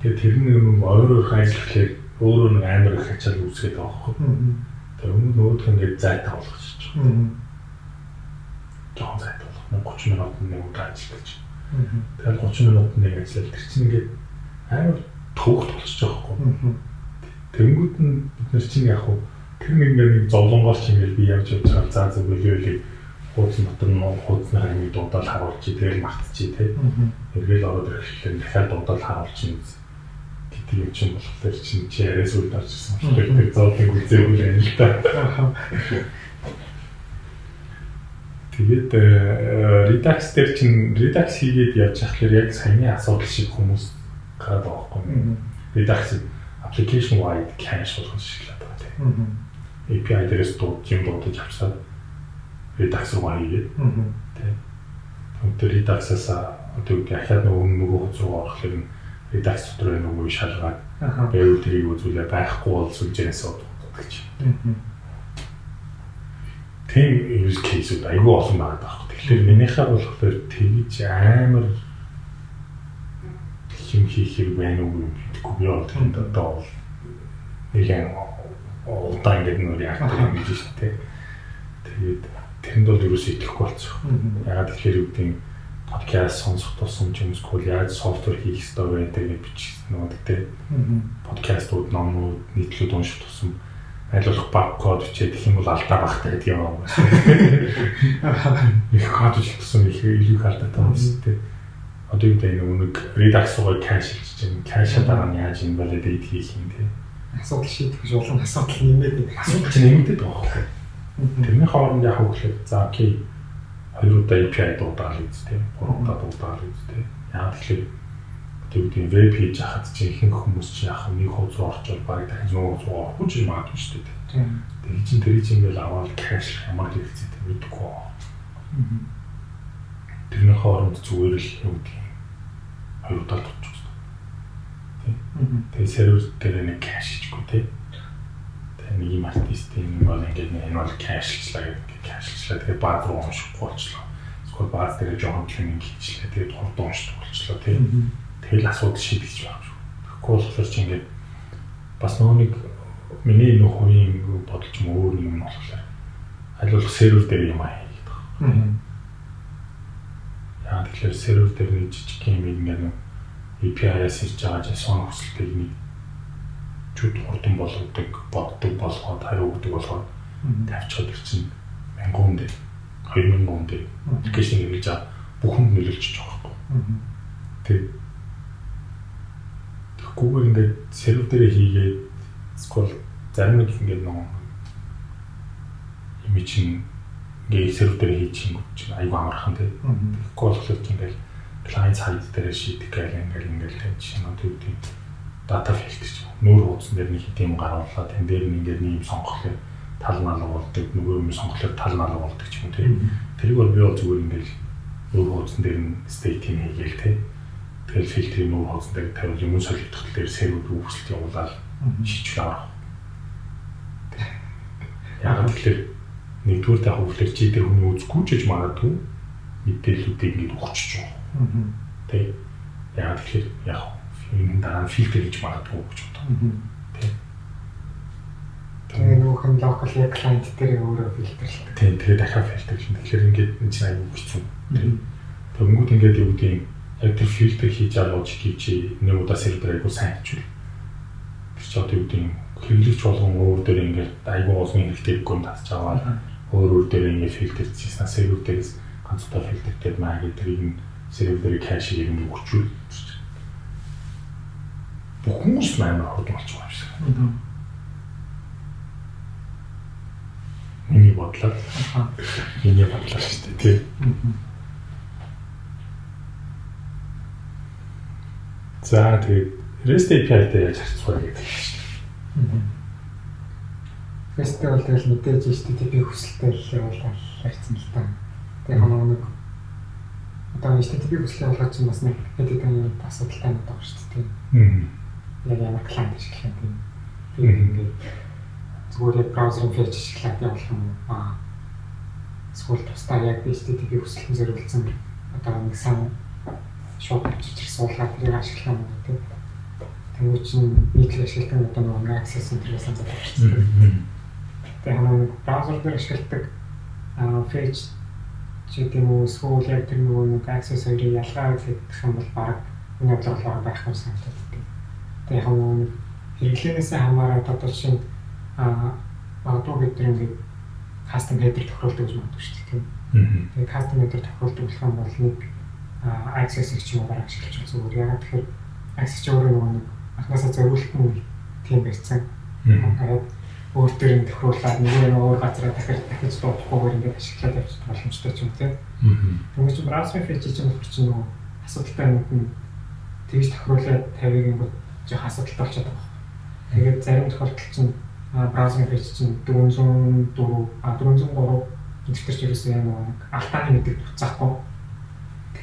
Тэгээ тэрний юм ойроор ажиллахлаар өөрөө нэг амар их ачаал үүсгээд байгаа байхгүй. Тэр өмнө нөгөөх ингээд зайтай болгочих. Жохон зайтай болгох. 30 минут нэг удаа ажиллаж Тэгэл 30 минут нэг ажиллал тэр чинь ингээд амар төвөгт болчихж байгаа хгүй. Тэнгүүд нь бид нар чинь яг хуу тэр нэг нэг зовлонгоос чинь ингээд би явж явж байгаа заа зөв өлөөлөй хуудсан дотор нь хуудсны хаймыг дуудаал харуулж тэгэл мартчих тий. Эргээл ороод ирэхлээр дахиад дуудаал харуулж чинь гэдэг юм чинь болохоор чинь чи яриас үл дарж ирсэн. Тэр зовлонг үзээгүй юм л та. Тэгээд э, Redux дээр чинь Redux хийгээд явж байхлаар яг саяны асуудал шиг хүмүүс гараад байгаа байхгүй. Redux application wide cache болгох шиг л байгаа тийм. API дээрээс дууд юм дуудаж авчаад Redux руу хийгээд тийм. Тэр Redux-аас одоо үг ахаад нөгөө нөгөө хөц рүү орохлоор Redux дотор нөгөө шалгаад байвал тэрийг үзүүлээ байхгүй бол сүлжээс удах гэж. Тийм use case-үүд айгүй олон байгаа байхгүй. Тэгэхээр минийхээ болохоор тэгж амар юм хийхэр байна уу гэдэггүй би бол тэнд одоо нэгэн удаа ингэ нөр яах юм гэж шүү дээ. Тэгээд тэнд бол юу ч итгэхгүй болчихсон. Ягаад тэгэхээр юу гэдэг подкаст сонсох тусам ч юм уу яаж софтвер хийх ёстой байдаг гэж бичсэн нөгөө гэдэг. Подкастууд, номууд, нийтлүүд унших тусам айлуулах баг код бичээд их юм бол алдаа багтай гэдэг юм аа. Их код бичсэн их илүү их алдаа таа шүү дээ. Одоо юу гэдэг нэг руу cache хийж чинь cache дараа нь яаж юм validate хийх юм те. Асуудал шийдэх гэж улам асуудал нэмээд асуудал чинь нэмэгдээд байгаа байхгүй. Тэрний хооронд яг хөглөд за окей хоёр удаа API дуудаал үз те. Гурав удаа дуудаал үз те. Яг тэгэхээр тэгвэл веб хийж хахад чи ихэнх хүмүүс чи яг нэг хуудас орчвол баг дахиж нөгөө хуудас руу орохгүй ч магадгүй шүү дээ. Тэгээ чин тэр чинь ингээл аваад кэш ямар хэрэгцээтэй мэдэхгүй. Тэрний хооронд зүгээр л юу гэдэг юм. Хоёр удаа товч байна. Тэгээ сервер дээр нэг кэш хийчихгүй тий. Тэгээ нэг юм артист юм бол ингээд энэ бол кэшлчлаа гэдэг кэшлчлаа тэгээ бааз руу уншихгүй болчлоо. Эсвэл бааз дээр жоохон клининг хийчлээ. Тэгээ хурдан уншдаг болчлоо тий тэгэл асуудал шийдэж байгаа шүү. Тэгэхгүй болохоор чи ингээд бас нөгөө нэг миний нөх хувийн бодолч юм өөр юм болохоор аль болох сервер дээр юм аа хийх гэдэг. Яа тэгэхээр сервер дээр нэг жижиг юм ингээд API-аас хийж байгаа чинь сон хүсэлтийг нэг чуд хурдан болгодог, боддог болгоод хариу өгдөг болгоод тавьчихад ирчин мянган дээр 2000 хүн дээр аппликейшн хэрэглэж байгаа бүхэнд нөлөөлчих жоохоо. Тэг Тэгэхгүйгээр ингээд сервер дээр хийгээд эсвэл зарим нэг ингээд нөгөө юм чинь ингээд сервер дээр хийчих юм чинь аюу амархан тий. Тэгэхгүй болохоор ингээд client side дээр шийдэх гэл ингээд ингээд тийм чинь одоо юу гэдэг дата фильтр чинь нүүр хуудсан дээр нэг хэдийн гаргууллаа тэн дээр нь ингээд нэг юм сонгохлоо тал наал болдог нөгөө юм сонгохлоор тал наал болдог ч юм уу тий. Тэрийг бол би бол зүгээр ингээд нүүр хуудсан дээр нь state-ийг хийгээл тий Тэгэл фильтрийн нүүр хоцтой тавил юм солигдох дээр сервер үүсэлт явуулаад шийдвэр авах. Яг тэгэхээр нэгдүгээр та хөвлөр чи тэр хүний үзэхгүй ч гэж магадгүй мэдээллүүдийг ингэ өгчөж байгаа. Тэ. Яг тэгэхээр яг энэ дараа фильтр гэж магадгүй гэж боддог. Тэ. Тэгээ нөгөө хэн локал яг клиент дээр өөрөө фильтрлээ. Тийм тэгээ дахиад фильтрлэн. Тэгэхээр ингээд энэ чинь аюул хэцүү. Тэгэнгүүт ингээд юу гэдэг юм яг тэр фильтр хийж байгаа логикийг чи нэг удаа сервер аягүй сайн хичүүл. Тэр чи одоо юу гэдэг юм хэрэглэгч болгон өөр дээр ингээд аягүй олон хэрэгтэй гүн татж аваад өөр өөр дээр ингээд фильтр хийсэн сервер дээрээс ганц удаа фильтр дээр маа гэдэг нь сервер дээр кэшийг юм өгчүүл. Бүх хүмүүс амар хурдан болчих юм шиг. Миний бодлоо. Миний бодлоо шүү дээ тий. За тэгээд REST API-тэй яаж харьцах вэ гэдэг шүү дээ. Фестивал тэгэл мэдээж HTTP хүсэлтэй явуулаад харьцсан л та. Тэгээ хоног нэг одоо HTTP хүсэл явуулах чинь бас нэг хэд хэдэн асуудалтай байгаа шүү дээ. Яг ямар клиент ашиглах юм. Би ингээд зүгээр яг браузерын фич ашиглаад явуулах юм аа. Эсвэл тусдаа яг HTTP хүсэлтэн зориулсан одоо нэг сан шууд авчиж суулгаад тэрийг ашиглах юм гэдэг. Тэнгүү чинь нийтлэг ашигладаг одоо нэг access center-ээс анзаад авчихсан. Тэгээ хамаа нэг браузер дээр ашигладаг фич чи тийм үү эсвэл яг тэр нөгөө нэг access хоёрыг ялгаа хийх юм бол баг энэ бодлого байхгүй санагдаад байна. Тэгээ хамаа нэг хэрэглэнээсээ хамаарат одоо чинь аа магадгүй бид нар ингээд custom header тохиолдог гэж магадгүй шүү дээ. Тэгээ custom header тохиолдог болох юм бол нэг access гэж юм бараг ашиглаж зүгээр. Яг тэгэхээр access өөрөө нөгөө нэг анхнаасаа зориултын тийм байсан. Тэгээд өөр төр нь тохируулаад нөгөө өөр газараа дахиж дахиж дуудахгүйгээр ингээд ашиглаад явчих боломжтой ч юм те. Тэгмээ чи браузер фич чинь болох чинь нөгөө асуудалтай нэг нь тэгж тохируулаад тавиг ингээд жоох асуудалтай болчиход байгаа. Тэгээд зарим тохиолдолд чинь браузер фич чинь 404 а 403 интернет ч ерөөсөө яг нэг алтааны мэдэг буцаахгүй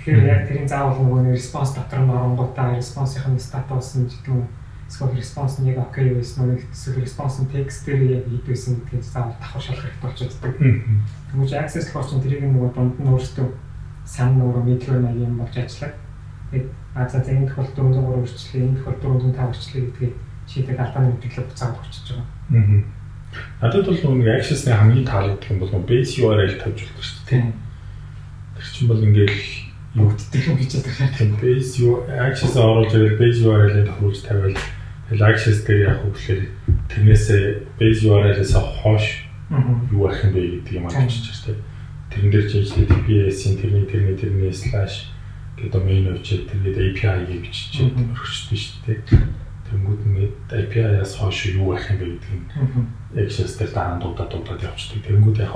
Тэгэхээр яг тэрийн заавал нөгөө response дотор нь оронгуудаа response-ийн статус нь гэдэг нь эсвэл response нь яг окей байсан уу эсвэл response нь text дээр яг хийдвэсэн гэдгийг заавал давхар шалгах хэрэгтэй болчихдог. Тэгмж access болохоор чинь тэрийг нөгөө дунд нь өөртөө сан нөгөө мэдлэг маяг юм болж ажиллах. Тэгээд аза зэний тохиолдолд 403 үрчлээ, энэ тохиолдолд 405 үрчлээ гэдгийг шийдэг алдааны мэдлэг буцаад өгчөж байгаа. Надад бол нөгөө access-ийн хамгийн таалагддаг юм бол base URL тавьж болдог шүү дээ. Тэр чинь бол ингээл югддаг юм гэж байгаа. Тийм base access оруулж ирэл base URL-ийг тохируулж тавиал тэгэл access дээр яг үгээр тэрнээсээ base URL-ээс хойш юу ах юм бэ гэдэг юм авчиж байна. Тэрэн дээр чи HTTPS-ийн тэрний тэрний тэрний slash гэдэг domain өчөө тэгээд API-ийг бичиж өргөжтэй шүү дээ. Тэнгүүд нь API-аас хойш юу ах юм бэ гэдэг нь access дээр даан дуудаад дуудаад явчихдаг. Тэнгүүд яг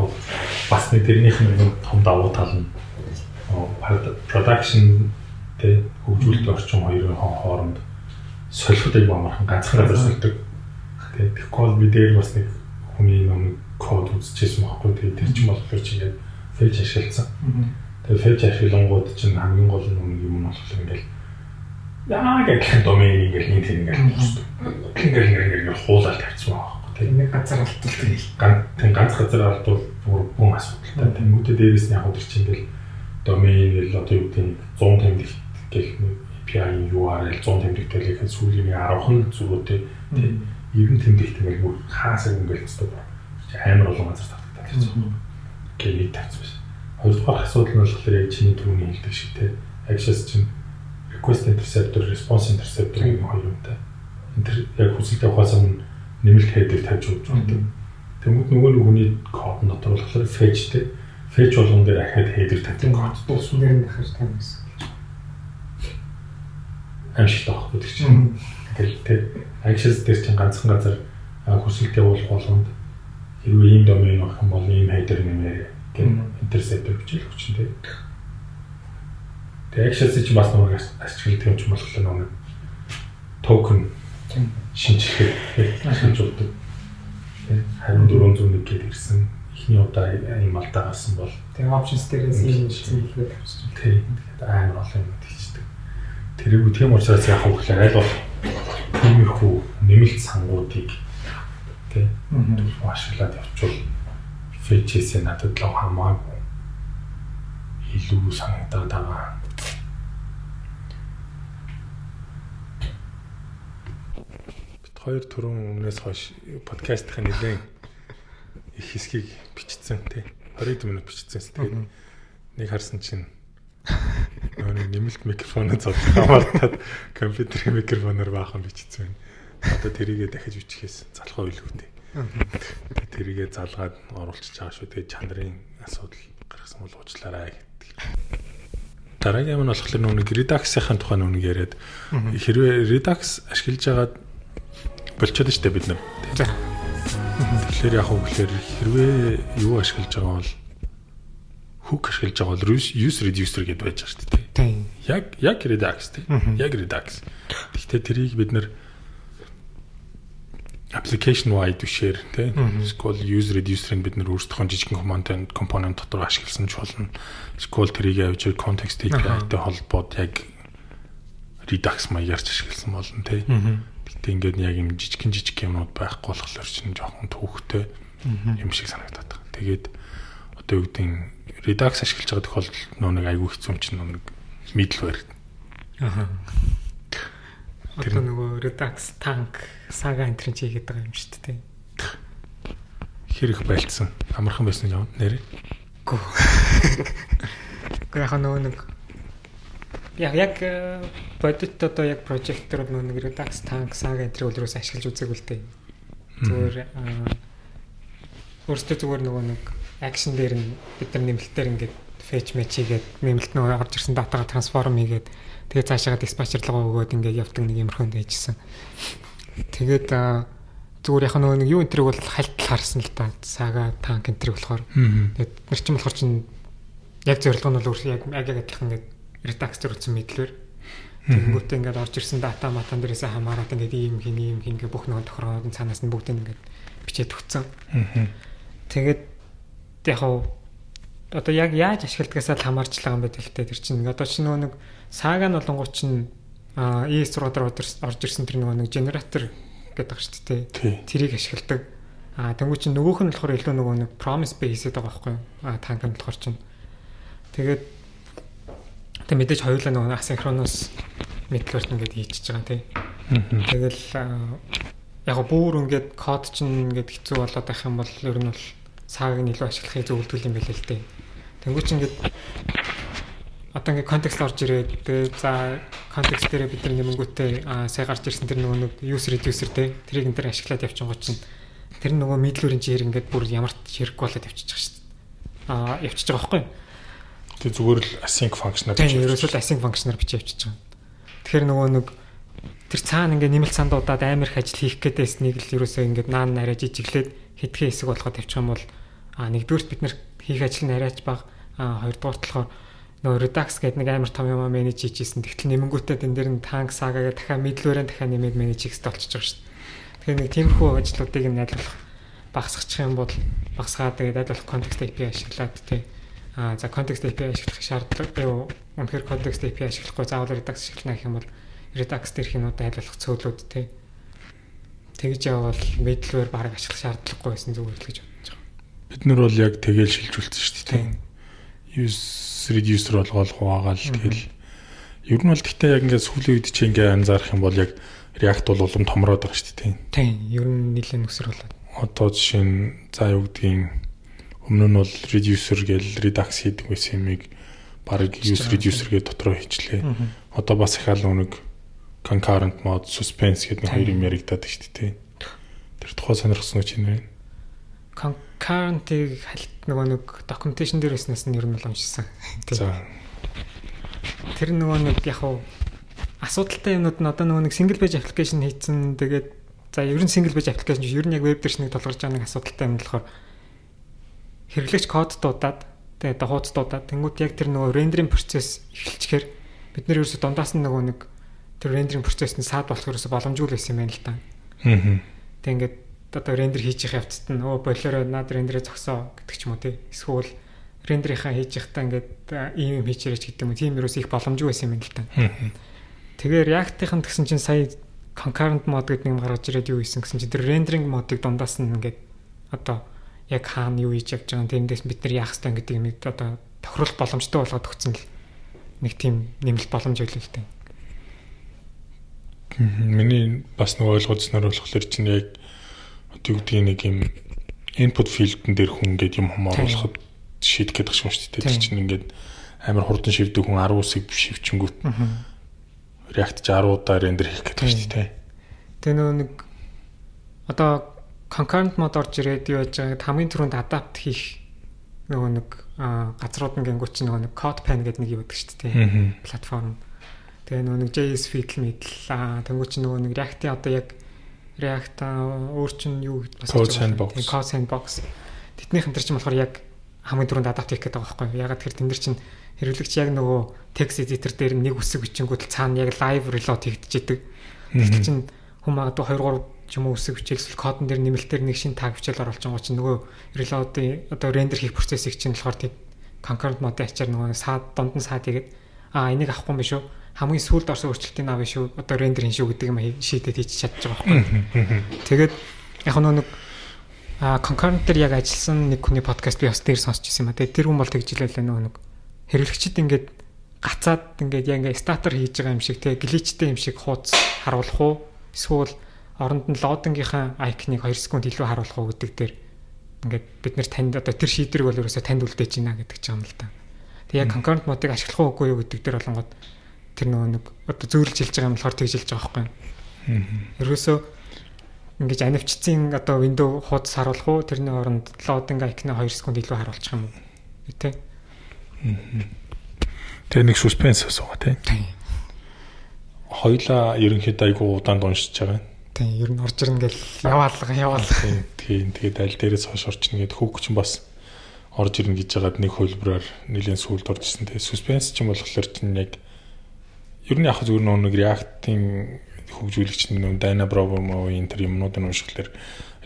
бас нэг тэрнийх нь том давуу тал нь production тэ хөгжүүлэлт орчин хоёрын хооронд солиход аяг амархан ганцхан газар сольдог. Тэ тэгэхээр би дээр бас нэг хүний нэг код үзчихсэн байхгүй тэгээ тэр чинь болохоор чи ингээд фэж ашигласан. Тэгээ фэж ашиглангууд чинь хамгийн гол нэг юм нь болохоор ингээд яа гэх домен ингээд нэг тийм ингээд ингээд ингээд ингээд хуулаад тавьчихсан байхгүй. Тэгээ нэг газар алдтал ганц тийм ганц газар алдвал бүр бүүн асуудалтай. Тэмүүтэ дээрээс нь яг тэр чинь ингээд domain гэл одоо юу гэдэг нь 100 тэмдэгт гэх API URL 100 тэмдэгтэй л ихэд сүүлийн 10хан зүгөөтэй тийм. 90 тэмдэгт ингээл бүр хаасаа ингээл хэвчээ амар олон газар татдаг гэж байна. Гэвийг тавьсан байна. Хоёрдугаар асуудал нь болохоор яг чиний түрүүний хэлдэг шиг тийм. Access чинь request interceptor, response interceptor гэх хоёр юмтай. Интер яг хүсэлтэй ухаас өмнө нэмэлт header тавьж өгч байна. Тэнгүүд нөгөө нэг хүний код нь дотор болохоор fetch тийм фэч болгон дээр ахаад хейдер тавьдаг код дууссан дээр нь дахиж тавьсан. Ашигтай байхгүй гэдэг чинь. Тэгэл тэ access дээр чинь ганцхан газар хүсэлт явуулах болгонд хэрвээ ийм домен авах юм бол ийм хейдер нэмээр гэх интерсептор бичил хүчин тэ. Тэгээ access чинь бас нэг ашигладаг юм ч болохоор нэг токен шинжилгээ шинжүүлдэг. Харин 401 гээд ирсэн эхний удаа юм алдаа гарсан бол тэгээ options дээрээс юм хэлгээд авчихсан. Тийм. Тэгэхээр амар олон юм хийждэг. тэрийг тийм учраас яг хөө гэхээр аль болох тиймэрхүү нэмэлт сангуудыг тий ашиглаад явуул фэчээс надад л хамаагүй илүү санагдаад байгаа. Бид хоёр түрүүн өмнөөс хойш подкастын нэлээд их хэсгийг бичсэн тий 20 минут бичсэн. Тэгээд нэг харсан чинь Нөгөө нэмэлт микрофоно зодох хамаатаад компьютерийн микрофоноор баахан бичсэн. Одоо тэрийгээ дахиж бичихээс залхуу илүүтэй. Тэрийгээ залгаад оруулчихж байгаа шүү. Тэгээд чанарын асуудал гаргасан бол уучлаарай гэдэг. Дараагийн нь болохоор нүг Redux-ийн тухай нүг яриад хэрвээ Redux ашиглаж байгаад болчиход штэ бид нар. Тэгэхээр яг гэхээр хэрвээ юу ашиглаж байгаа бол hook ашиглаж байгаа бол use reducer гэдээ байж байгаа шүү дээ. Тийм. Яг яг redux тийм. Яг redux. Гэхдээ тэрийг бид нэр application wide бишээр тийм. SQL use reducer-ыг бид нэр өөрсдөө жижигхэн component component дотор ашигласан ч болно. SQL тэрийг авч context API-тэй холбоод яг redux маягаар ашигласан болно тийм. Гэтэ ингээд яг юм жижигхэн жижиг юмнууд байхгүй болохоор чинь жоохон түүхтэй юм шиг санагдаад байна. Тэгээд одоо юу гэдэг Redux ашиглаж байгаа тохиолдолд нөө нэг айгүй хэцүү юм чинь нөө нэг middleware. Аха. Тэр нөгөө Redux tank saga энтрин чи хийгээд байгаа юм шүү дээ. Хэрэг байлцсан. Амархан байсан юм нэрээ. Гү. Гэхдээ нөгөө нэг яг яг э, бодит одоо яг прожектор нөгөө нэг Redux tank saga энтриг үлрээс ашиглаж үзээгүй л дээ. Зүгээр өөртөө зүгээр нөгөө нэг акшн дээр нь бид нар нэмэлтээр ингээд fetch match хийгээд нэмэлт нөгөө орж ирсэн датагаа трансформ хийгээд тэгээ цаашаа диспатчерлогоо өгөөд ингээд явдаг нэг юмрхөнд байжсэн. Тэгээд зүгээр яг нөгөө нэг юу энтриг бол хальтал харсан л та. Сага танк энтриг болохоор. Тэгээд нар чинь болохоор чинь яг зорилго нь бол өөр яг яг адилхан ингээд редактор утсан мэдлэр. Тэнгүүтээ ингээд орж ирсэн дата матан дээрээс хамаарат ингээд ийм хин ийм хин гэх бүх нэг тохиолдол цаанаас нь бүгдийг ингээд бичээд өгцөн. Тэгээд яг одоо яг яаж ашигладагасаа л хамаарч байгаа юм л те тэр чинь одоо чи нөгөө нэг сага нь болонгууд чинь а ES руудаар орж ирсэн тэр нөгөө нэг генератор гэдэг шүү дээ тэрийг ашигладаг. А тэнгуү чинь нөгөөх нь болохоор илүү нөгөө нэг promise based байгаа байхгүй а танк нь болохоор чинь. Тэгээд тэг мэдээж хоёулаа нөгөө асинхроноос мэдлэлт ингээд хийчихэж байгаа тий тэгэл яг бүр ингээд код чинь ингээд хэцүү болоод байх юм бол ер нь бол нь илүү ашиглахыг зөвлөдөг юм билээ л дээ. Тэнгүүч ингээд одоо ингээд контекст орж ирээд тэгээ за контекст дээр бид нар нэмэнгүүтээ сая гарч ирсэн тэр нөгөө нэг user reducer те тэрийг энэ төр ашиглаад явчихсан гоч чинь тэр нөгөө мэдлүүрийн чир ингээд бүр ямар ч хэрэггүй болоод явчихж байгаа шүү дээ. Аа явчихж байгаа байхгүй юу? Тэгээ зүгээр л async function-аар бичиж. Тийм, ерөөсөө async function-аар бичиж явчихж байгаа. Тэгэхээр нөгөө нэг тэр цаана ингээд нэмэлт сандуудад амар их ажил хийх гээдээснийг л ерөөсөө ингээд наан нарай жижиглээд хитгэн хэсэг болгоод тавьчих юм бол А нэгдүгürt бид нэр хийх ажил нь арайч бага. А хоёрдугаарт болохоор нөгөө Redux гэдэг нэг амар том юм менеж хийжсэн. Тэгтэл нэмэнгүүтээ тэн дээр нь танк сагагаа дахиад мэдлүүрээ дахиад нэмээд менеж хийх болчихж байгаа шүү дээ. Тэгэхээр нэг тиймэрхүү ажлуудыг нь найдварлах багасгачих юм бол багасгаад тэгээд найдварлах context API ашиглаад тий. А за context API ашиглах шаардлага юу үнэхээр context API ашиглахгүй заавал Redux ашиглана гэх юм бол Redux дээрх юм одоо найдварлах цөөлүүд тий. Тэгж явбал middleware бараг ашиглах шаардлагагүй байсан зүгээр л гэж Бид нар бол яг тэгэл шилжүүлсэн шүү дээ. Use reducer болгоол хуваагаал тэгэл ер нь бол гэхдээ яг ингээд сүүлийн үед чи ингээд анзаарах юм бол яг React бол улам томроод байгаа шүү дээ. Тийм. Ер нь нэлээд өсөр болоод. Одоо жишээ нь за юу гэдгийг өмнө нь бол reducer гээл redux хийдэг байсан юмыг баг use reducer гээ дотроо хийчлээ. Одоо бас их аль нэг concurrent mode, suspense гэдэг хоёр юм яригадаад шүү дээ. Тэр тухай сонирхсон уу чи нэр? current-ийг халт нөгөө нэг documentation дээр байснаас нь ер нь л уншсан. За. Тэр нөгөө нэг яг уу асуудалтай юмнууд нь одоо нөгөө нэг single page application хийцэн тэгээд за ер нь single page application ер нь яг веб дээр ч нэг толгорч байгаа нэг асуудалтай юм болохоор хэрэглэгч код дуудаад тэгээд хуудас дуудаад тэнгуут яг тэр нөгөө rendering процесс эхэлчихээр бид нэр ерөөсө дундаас нь нөгөө нэг тэр rendering процесс нь саад болох ерөөсө боломжгүй л байсан юм байна л та. Аа. Тэг ингээд одоо рендер хийж их явцад нь өө болоороо над рендерээ зогсоо гэдэг ч юм уу тий. Эсвэл рендерийнхаа хийж явахдаа ингээд ийм юм хийчээрэж гэдэг юм. Тийм юус их боломжгүй байсан юм л та. Тэгээ React-ийн тэгсэн чинь сая concurrent mode гэдэг нэг юм гаргаж ирээд юу хийсэн гэсэн чинь тэр rendering mode-ыг дундаас нь ингээд одоо яг хаана юу хийж явж байгаа юм тэрнээс бид нар яах ёстой гэдэг юм одоо тохирол боломжтой болгоод өгсөн л нэг тийм нэмэлт боломж байлгүй л дээ. Миний бас нэг ойлгоцсноор болохоор чинь яг одоо юу гэдгийг нэг юм input field-ын дээр хүн ингээд юм хам оруулахад шийдэх гэдэг юм шүү дээ. Тэр чинь ингээд амар хурдан шивдэг хүн 10 үсэг шивчэнгүүт. React 10 удаа рендер хийх гэдэг шүү дээ. Тэгээ нөгөө нэг одоо concurrent mode орж ирээд юу яаж байгааг хамгийн түрүүнд adapt хийх нөгөө нэг газрууд нь гингүүч нөгөө нэг code pen гэдэг нэг юу гэдэг шүү дээ. Платформ. Тэгээ нөгөө нэг JS Fiddle мэдл аа тэнгүүч нөгөө нэг React-ийн одоо яг React өөр чинь юу бас Code Sandbox. Code Sandbox. Тэднийх энэ төр чинь болохоор яг хамгийн түрүүнд adapt хийх гэдэг байгаа байхгүй юу? Ягаад тэр тэн дээр чинь хэрэглэгч яг нөгөө text editor дээр нэг үсэг бичингүүд цаана яг live reload хийгдэж идэг. Тэгэхээр чинь хүн магадгүй 2 3 ч юм уу үсэг бичээл кодон дээр нэмэлтээр нэг шин таг бичээл оруулж байгаа чинь нөгөө reload-ийн одоо рендер хийх процессыг чинь болохоор тийм concurrent mode ачаар нөгөө саад дунд нь саад игээд аа энийг авахгүй юм биш үү? Хамгийн сүүлд орсон өөрчлөлтийг авах шүү одоо рендер хийн шүү гэдэг юм шийдэд хийж чадчих байгаа байхгүй. Тэгээд яг нэг а concurrent дээр яг ажилласан нэг хүний подкаст би бас дээр сонсч ирсэн юм а. Тэгээд тэр хүн бол тэгж хэлээ нөгөө нэг хэрэглэгчид ингээд гацаад ингээд яг ингээд статер хийж байгаа юм шиг те. Гличтэй юм шиг хууц харуулах уу? Эсвэл оронд нь лоодингийнхаа айкныг 2 секунд илүү харуулах уу гэдэг дээр ингээд бид нэр танд одоо тэр шийдвэрийг бол ерөөсөө танд үлдээж байна гэдэг ч юм л да. Тэг яг concurrent mode-ыг ашиглах уугүй юу гэдэг дээр болонгод тэр нөгөө нэг одоо зөөрлж хэлж байгаа юм болохоор тэгж хэлж байгаа байхгүй. Ерөөсөө ингэж анивчцын одоо window хуудас харуулах уу тэрний оронд loading icon 2 секунд илүү харуулчих юм уу тий. Тэгээ нэг suspense асуугаа тий. Хоёлаа ерөнхийдөө айгу удаанд уншиж байгаа. Тийм, ер нь орж ирнэ гэл яваалга яваалга. Тийм, тэгээд аль дээрээс хойш орчихно гэд хүүхч нь бас орж ирнэ гэж байгаад нэг хөлбраар нэлийн сүлд орж ирсэн. Тэгээд suspense ч юм болохоор чинь яг ер нь яг зүгээр нэг React-ийн хөгжүүлэгч нэг Dana Bravo-ийн тэр юмнуудын уншихлаар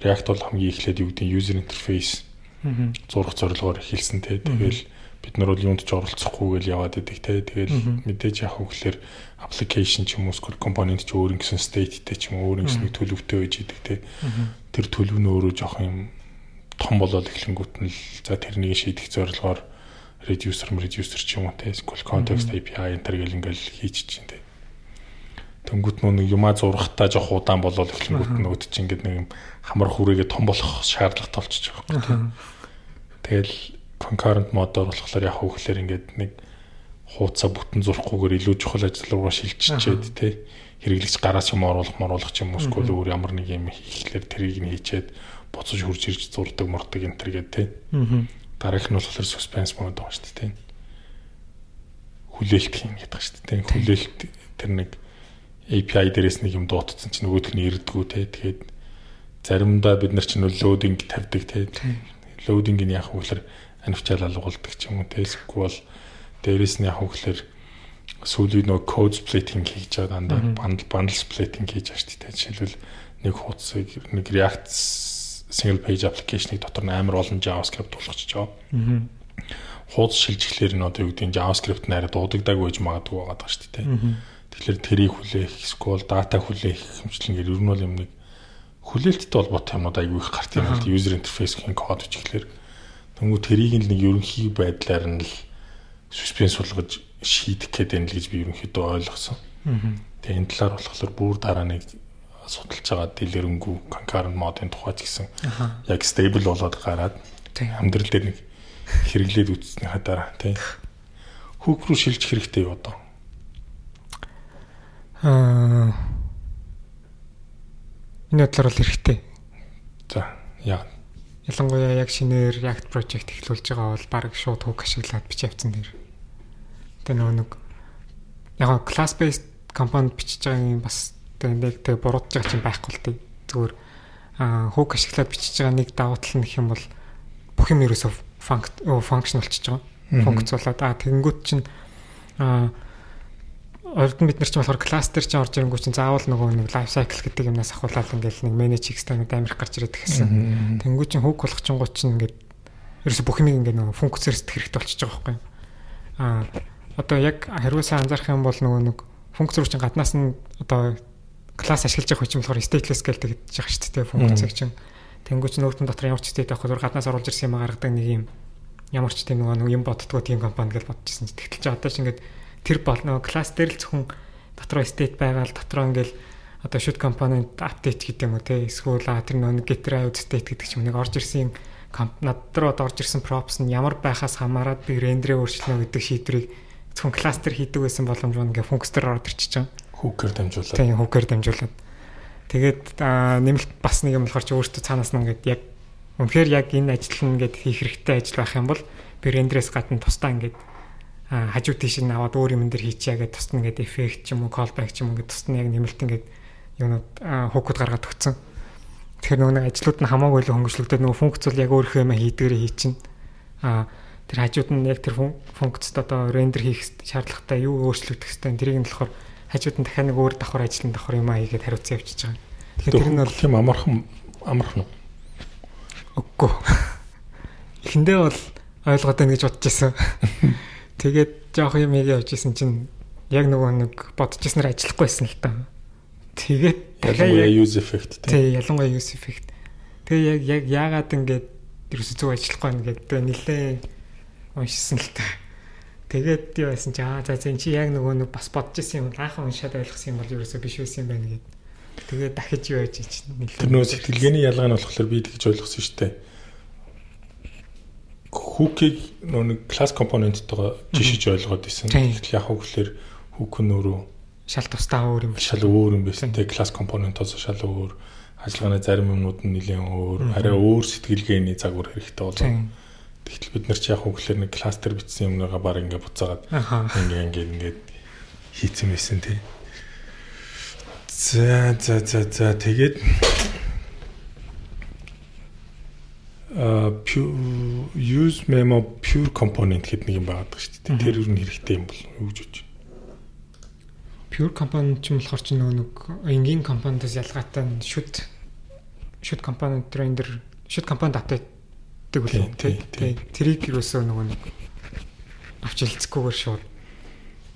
React бол хамгийн эхлээд юу гэдэг user interface зурх зорилгоор эхэлсэн те. Тэгэл бид нар бол юунд ч оролцохгүй гэл яваад идэг те. Тэгэл мэдээж яг хөглөөр application ч юм уу эсвэл component ч өөр ингэсэн stateтэй ч юм уу өөр ингэсэн төлөвтэй байж идэг те. Тэр төлөв нь өөрөө жоох юм том болоод эхлэнгүүт нь л за тэрнийг шийдэх зорилгоор reducer reducer ч юм уу те. Эсвэл context API enter гэл ингээл хийж чинь те. Тэнгүүт нөө нэг юмаа зурхтаа жоох удаан болоод эхлэнгүүт нь чинь ингээд нэг юм хамар хүрээгээ том болох шаардлага толчж байгаа юм. Тэгэл concurrent mode-оор болохоор яг хөөхлөөр ингээд нэг хуудасаа бүтэн зурхгүйгээр илүү чухал ажил руугаа шилжчихэд тий хэрэглэгч гараас юм оруулах моруулах ч юм уу эсвэл өөр ямар нэг юм хийхлээр тэрийг нь хийчээд буцаж хурж ирж зурдаг мурдаг энэ төр гэдэг тий. Дараах нь болохоор suspense mode байгаа шүү дээ тий. Хүлээлт юм гэдэг шүү дээ тий. Хүлээлт тэр нэг API дээрээс нэг юм дуутсан чинь нөгөөх нь ирдгүү тий. Тэгээд заримдаа бид нар чинь loading тавьдаг тий. Loading нь яг хөөхлөр анивчаал алгуулдаг ч юм уу телсгүй бол дээрэс нь яг хөглөр сүүлийн нөө code splitting хийж байгаа дандаа bundle bundle splitting хийж байгаа шүү дээ. Жишээлбэл нэг хуудсыг нэг React single page application-ыг дотор нь амар олон JavaScript тулгачж байгаа. Хуудас шилжихлээр нь одоо юу гэдэг нь JavaScript нэрэ дуудагдаг байж магадгүй байгаа шүү дээ. Тэгэхээр тэрийг хүлээх, SQL data хүлээх хэмжлэнгээр ер нь бол юм нэг хүлээлттэй холбоотой юмнууд аягүй их гарт юм л user interface-ийн код бичлэгээр Тэнгүү тэрийг л нэг ерөнхий байдлаар нь л суспенс сулгаж шийдэх гээд байна л гэж би ерөнхийдөө ойлгосон. Тэгээ энэ талаар болохоор бүр дараа нэг судалж байгаа дэлгэрэнгүй concurrent модын тухай ч гэсэн яг stable болоод гараад амьдрал дээр нэг хэрэглээд үзснийхаа дараа тийм хүүк рүү шилжих хэрэгтэй юу одоо? Аа энэ бодлоор бол хэрэгтэй. За яг Ялангуяа яг шинээр React project эхлүүлж байгаа бол баг шууд hook ашиглаад бичиж авсан дэр. Тэгээ нөгөө нэг яг class based component бичиж байгаа юм бас тэгээ тэг буруудж байгаа чинь байхгүй л дээ. Зүгээр аа hook ашиглаад бичиж байгаа нэг давуу тал нь гэх юм бол бүх юм ерөөсөө function болчихж байгаа. Функц болоод аа тэгэнгүүт чинь аа орд бид нар ч болохоор кластер чинь орж ирэнгүү чинь заавал нөгөө нэг лайф сайкл гэдэг юмнаас ахуулаад ингээл нэг менеж хикстэнүүд амирх гарч ирээд гэсэн. Тэнгүү чинь хүүг болох чинь ингээд ерөөсө бүх юм ингээд нөгөө функцээр сэтгэх хэрэгтэй болчихж байгаа байхгүй? Аа одоо яг хариулсаа анзаарах юм бол нөгөө нэг функц руу чинь гаднаас нь одоо класс ашиглаж явах юм болохоор stateless гэдэг жах шүү дээ функцийг чинь. Тэнгүүч нөөтөн дотор ямар ч state авах зүгээр гаднаас оруулж ирсэн юм гаргадаг нэг юм ямар ч тийм нөгөө юм боддгоо тийм компани гэж бодчихсон. Тэгтэл чи одоо ч ингээд тэр бол нөгөө класс дээр л зөвхөн дотроо state байгаа л дотроо ингээд одоо should component update гэдэг юм уу те эсвэл тэр нөгөө get drive state гэдэг ч юм нэг орж ирсэн над руу орж ирсэн props нь ямар байхаас хамаарат би рендерээ өөрчлөнө гэдэг шийдвэрийг зөвхөн кластер хийдэг байсан боломж байна ингээ функцээр орж ирчихэж байгаа. Хукер дамжуулаад. Тийм хукер дамжуулаад. Тэгээд нэмэлт бас нэг юм болохоор чи өөртөө цаанаас нь ингээд яг үнэхээр яг энэ ажил нь ингээд хийх хэрэгтэй ажил байх юм бол би рендерээс гадна тусдаа ингээд хажуу тийш нь аваад өөр юм дээр хийчихье гэдэг тусна ингээд эффект ч юм уу callback ч юм уу ингээд тусна яг нэмэлт ингээд юунууд хукуд гаргаад өгцөн. Тэгэхээр нөгөө нэг ажлууд нь хамаагүй л хөнгөлөлтөд нөгөө функц бол яг өөрийнхөө юм хийдгээрээ хий чинь. Аа тэр хажууд нь яг тэр функцд одоо рендер хийх шаардлагатай юу өөрчлөгдөх хэвээр тэрийг нь болохоор хажууд нь дахиад нэг өөр давхар ажлын давхар юм аа хийгээд хариуцсан явчихж байгаа. Тэгэхээр тэр нь бол тийм амархан амархан уу? Үгүй. Эхэндээ бол ойлгоод байна гэж бодож байсан. Тэгээд жоох юм яг явж исэн чинь яг нөгөө нэг бодож ирснээр ажиллахгүйсэн л та. Тэгээд ялангуяа use effect тий ялангуяа use effect. Тэгээ яг яг яагаад ингэж ерөөсөө зөв ажиллахгүй байна гэдэг нэлээ уншсан л та. Тэгээд юу байсан чи аа за зэн чи яг нөгөө нэг бас бодож исэн юм анхан уншаад ойлгосон юм бол ерөөсөө биш байсан юм байна гэдэг. Тэгээд дахиж юу яаж чинь нэлээ. Тэр нөгөө сэтгэлгээний ялгаа нь болохоор би тэгж ойлгосон шүү дээ. Хүүкийг нөгөө нэг класс компоненттойгоо жишиж ойлгоод исэн. Тэгэхээр яг хөглөр хүүк нь өөрөө шал тусдаа өөр юм шал өөр юм байсан. Тэг класс компонентоос шал өөр ажиллагааны зарим юмнууд нь нэлээд өөр арай өөр сэтгэлгээний загвар хэрэгтэй болоо. Тэгтэл бид нар ч яг хөглөр нэг кластер бичсэн юмныгаа баг ингээ буцаагаад ингээ ингээ ингээ хийцэн байсан тий. За за за за тэгээд а use memo pure component гэдэг нэг юм байгаа шүү дээ. Тэр юу хэрэгтэй юм бол юу гэж бодож байна. Pure component ч юм болохоор ч нөгөө нэг энгийн компонентоос ялгаатай should should component render should component update гэдэг үл тий. Тэрийг юусоо нөгөө нэг авч хэлцэхгүйгээр шууд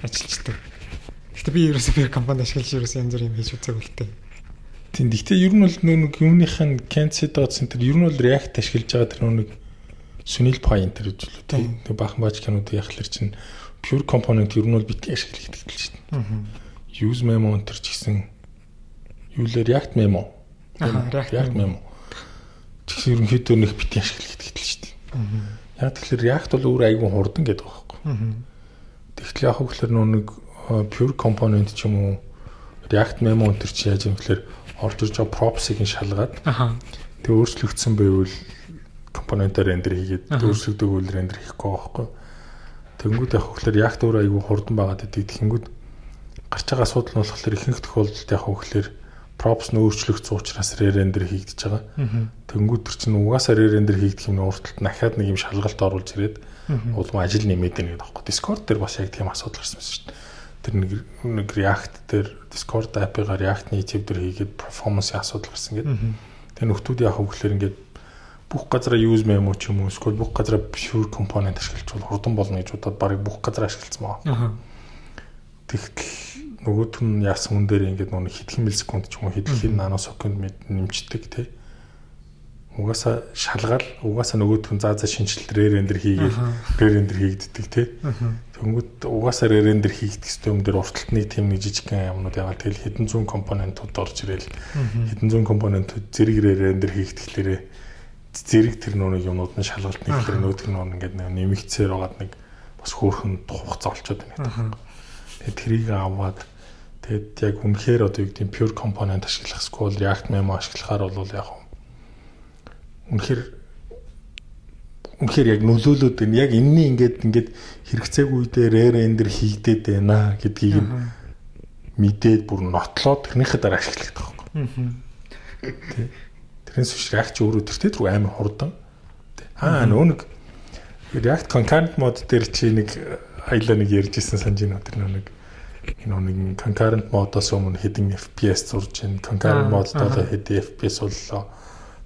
ажиллаждаг. Гэтэ би ерөөсөө би компанид ашиглаж ерөөсөө янз бүр юм хийж үзээг үлдээ. Тийм. Гэтэ ер нь бол нэг юуных нь Kansas dot center ер нь бол React ашиглаж байгаа тэр Sunil Pai энэ гэж л тийм. Тэг бахан бааж кинод яхахлаар чинь pure component ер нь бол битгий ашиглах гэдэг л шүү дээ. Use memo энэ ч гэсэн юу л React memo. React memo Тэгсэн ерөнхийдөө нэг битгий ашиглах гэдэг л шүү дээ. Яг тэгэхээр React бол өөр айгүй хурдан гэдэг байхгүй. Тэгтэл яг хөглөр нэг pure component ч юм уу React memo өнтер чи яаж юм гэхээр орж ирж байгаа props-ыг шалгаад тэг өөрчлөгдсөн байвал компонентоор рендер хийгээд өөрчлөгдөг үйл рендер хийхгүй байхгүй. Тэнгүүд яг хөглөр React өөр айгүй хурдан байгаа гэдэг. Тэнгүүд гарч байгаа асуудал нь болохоор ихэнх тохиолдолд яг хөглөр props нь өөрчлөгдсөн учраас re-render хийгдэж байгаа. Тэнгүүд төр чинь угаасаа re-render хийгдэх юм урталт дахиад нэг юм шалгалт оруулж ирээд улам ажил нэмээд байна гэдэг аахгүй. Discord дээр бас яг тийм асуудал гарсан шүү дээ. Тэр нэг нэг React дээр Discord app-ыг React Native дээр хийгээд performance-ийн асуудал гарсан гэдэг. Тэгээ нөхдүүд яг хөглөр ингээд бүх газараа use memo ч юм уу эсвэл бүх газараа pure component ашиглаж бол хурдан болно гэж бодоод барыг бүх газараа ашигласан байгаа. Тэгтэл нөгөөт нь яасан хүн дээр ингээд нэг хэдхэн миллисекунд ч юм уу хэдхэн наносекунд нэмждэг тий. Угаасаа шалгаал угаасаа нөгөөт нь заа заа шинжилт рендер хийгээд рендер хийгддэг тий. Тэнгүүд угаасаа рендер хийгдэх систем дээр урталтны тийм нэг жижигхэн юмнууд яагаад тэгэл хэдэн зуун компонентууд орж ирэл. Хэдэн зуун компонентууд зэрэг рендер хийгдэхлээрээ зэрэг тэр нөөник юмнууд нь шалгалт нэхлээр нөөдг нь ингээд нэмэгцээр байгаад нэг бас хөөхөн хугацаа олцоод байна гэдэг. Тэгээд трийг аваад тэгэд яг үнэхээр одоо юу гэдэг pure component ашиглах school React memo ашиглахаар бол яг үнэхээр үнэхээр яг нөлөөлөд байна. Яг энэний ингээд ингээд хэрэгцээг үедээ re-render хийгдээд байна гэдгийг мэдээд бүр нотлоод тэрнийхээ дараа ашиглах гэдэг байхгүй. Тэрнээс биш React өөрөө тэртээ рүү амар хурдан. Аа нөө нэг React concurrent mode дээр чи нэг аялаа нэг ярьжсэн санаж байна тэр нэг нэг concurrent mode-оос өмнө хэдэн FPS зурж байна. Concurrent mode-доо хэдэн FPS боллоо.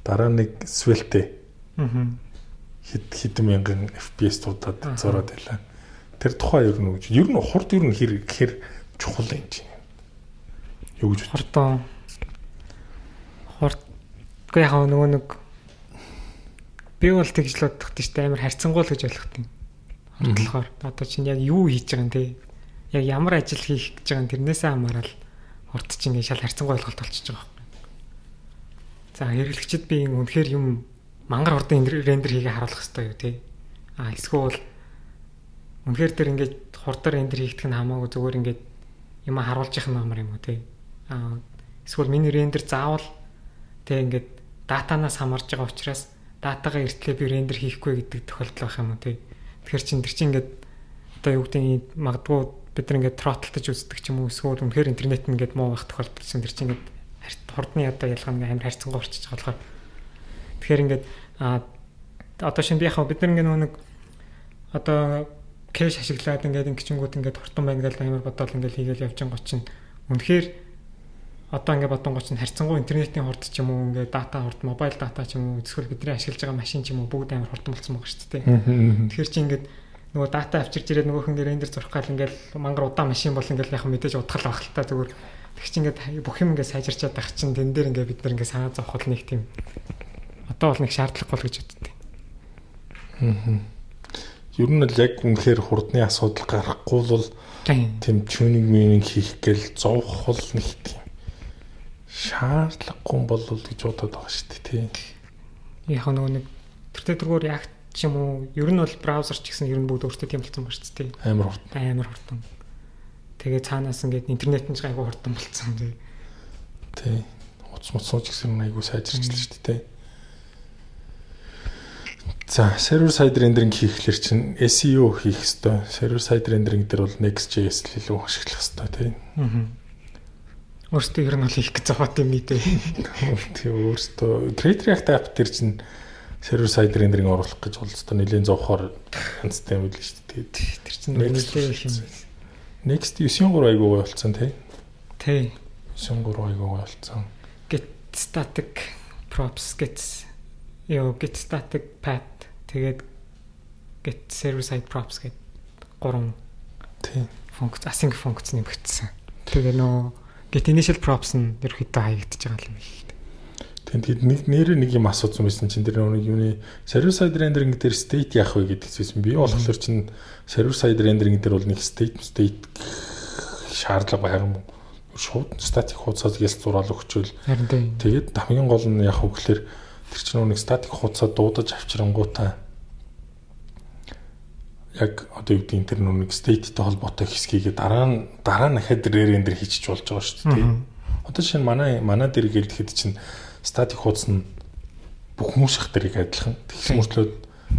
Дараа нэг Svelte. Аа. Хэд хэдэн мянган FPS дуудаад зураад байлаа. Тэр тухай ер нь ер нь хурд ер нь хэр гэхэр чухал engine. Юу гэж хортон хорт Гэхдээ яг нөгөө нэг би бол тэгж л бодох тийм шүү дээ амар харьцангуул гэж ойлгох тийм. Хордлохоор одоо чинь яг юу хийж байгаа юм те. Яг ямар ажил хийх гэж байгаа юм тэрнээсээ хамаарал хорт чинь ингээд шал харьцангуй ойлголт болчихж байгаа юм. За хэрэглэгчд би үнэхээр юм мангар хурдан рендер хийгээ харуулах хэрэгтэй юу те. А эсвэл үнэхээр тэр ингээд хурдан рендер хийгдэх нь хамаагүй зүгээр ингээд юм харуулж нь амар юм уу те. А эсвэл миний рендер заавал тэг ингээд датанаас хамаарж байгаа учраас датагаа эртлээ би рендер хийхгүй гэдэг тохиолдол байх юм уу тий. Тэгэхээр чин тэр чин ингээд одоо юу гэдэг магадгүй бид нар ингээд тротлтаж үздэг ч юм уу эсвэл үнэхээр интернет нь ингээд муу байх тохиолдол чин тэр чин ингээд хурдны одоо ялгаа нэг амар харьцангуй болчихж байгаа болохоор тэгэхээр ингээд а одоо шинэ би яхаа бид нар ингээд нэг одоо кэш ашиглаад ингээд ингэчингүүд ингээд хурдан байна гэж амар бодоол ингээд хийгээл явж байгаа чинь үнэхээр одоо ингээд бодонгоч нь харьцангуй интернетийн хурд ч юм уу ингээд дата хурд мобайл дата ч юм уу эсвэл бидний ашиглаж байгаа машин ч юм уу бүгд амар хурдан болсон байгаа шүү дээ. Тэгэхээр чи ингээд нөгөө дата авчирч ирээд нөгөөх ингээд рендер зурх гал ингээд мангар удаан машин бол ингээд яг мэдээж удахал байх л та зүгээр тэг чи ингээд бүх юм ингээд сайжирчаад байх чинь тэн дээр ингээд бид нар ингээд санаа зовх бол нэг тийм одоо бол нэг шаардлагагүй л гэж боддیں۔ Аа. Ер нь л яг үнэхээр хурдны асуудал гарахгүй бол тийм чүниг минийг хийх гээл зовх бол нэг тийм шаардлагагүй бол гэж бодоод байгаа шүү дээ тий. Яг нөгөө нэг тэр төргөөр яг ч юм уу ер нь бол браузер ч гэсэн ер нь бүгд өөртөө тийм болсон байна шүү дээ. Амар хурдан. Амар хурдан. Тэгээ цаанаас ингээд интернет нь ч айгүй хурдан болцсон тий. Тий. Уц муцсан ч гэсэн айгүй сайжирчлаа шүү дээ тий. За, server side rendering хийхлээр чинь SEO хийх хэвээр. Server side rendering дээр бол Next.js л илүү ашиглах хэвээр тий. Аа Өөртөө ер нь бол хийх гэж байгаа юм ээ. Тийм өөртөө Creator React app дээр чинь server side rendering оруулах гэж бол өстой нэлийн зовхоор юм л шүү дээ. Тэр чинь нэлээд их юм. Next 93 айгуу болцсон тий. Тий. 93 айгуу болцсон. Get static props get ёо get static path тэгээд get server side props гэд гурван тий функц async функц нэмэгдсэн. Тэгээ нөө Гэт initial props нь ерөөхдөө хаягдчихж байгаа юм дээ. Тэгээд нэг нэрээ нэг юм асуусан байсан чинь тэр нэг юуны server side rendering дээр state яах вэ гэдэг зүйлсэн. Би болохоор чинь server side rendering дээр бол нэг state state шаардлага байх юм уу? Шууд static хуудасаас ял зураал өгчөөл. Тэгээд хамгийн гол нь яах вэ гэхээр тэр чинь нэг static хуудасаа дуудаж авчирангуудаа яг одоо юу гэдэг тэр нэг state-тэй холбоотой хэсгийг дараа нь дараа нь дахиад рендер хийчих болж байгаа шүү дээ. Одоо шинэ манай манай дээр гэлдэхэд чинь static хуудас нь бүх хүмүүс шах дэрийг адилхан. Тэгсэн мөртлөө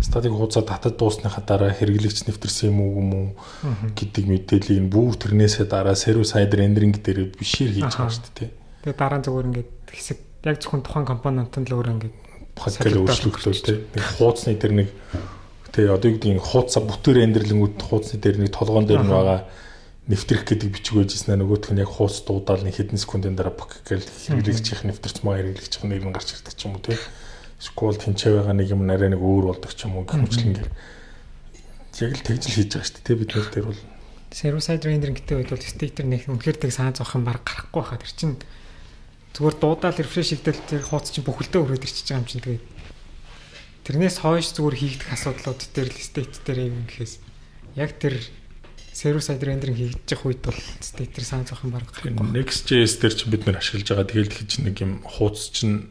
static хуудасаа татад дуусныхаа дараа хэрэглэгч нэвтэрсэн юм уу юм уу гэдэг мэдээллийг нь бүр тэрнээсээ дараа server side rendering дээр бишээр хийж байгаа шүү дээ. Тэгээ дараа нь зүгээр ингээд хэсэг яг зөвхөн тухайн компонент нь л өөр ингээд подкаст өөрчлөлтөө тийм нэг хуудасны тэр нэг Тэгээ одоо юу гэдгийг хуудасаа бүтээр рендерлингүүд хуудасны дээр нэг толгоон дээр нь байгаа нэвтрэх гэдэг бичиг байжсэн нөгөөх нь яг хуудас дуудаал нэг хэдэн секундын дараа пок гэж хэрэглэгчийн нэвтэрч маа хэрэглэгч нэр нь гарч ирдэг ч юм уу тийм. Скол тэнцээ байгаа нэг юм нарай нэг өөр болдог ч юм уу гэмчлэн гэр. Яг л тэгж л хийж байгаа шүү дээ бид нар дээр бол server side rendering гэдэг үед бол state нэг үнэхээр тэг санаа зовх юм баг гарахгүй байхад тэр чинь зүгээр дуудаал refresh хийдэл тэр хуудас чинь бүхэлдээ өрөөд ирчихэж байгаа юм чинь тэгээд Тэрнээс хойш зүгээр хийгдэх асуудлууд дээр л state дээр юм гэхээс яг тэр server side rendering хийгдэж үед бол state дээр санаа зовх юм баг гарахгүй. Next.js дээр ч бид нэр ашиглаж байгаа. Тэгэл тэгэж нэг юм хуудас чинь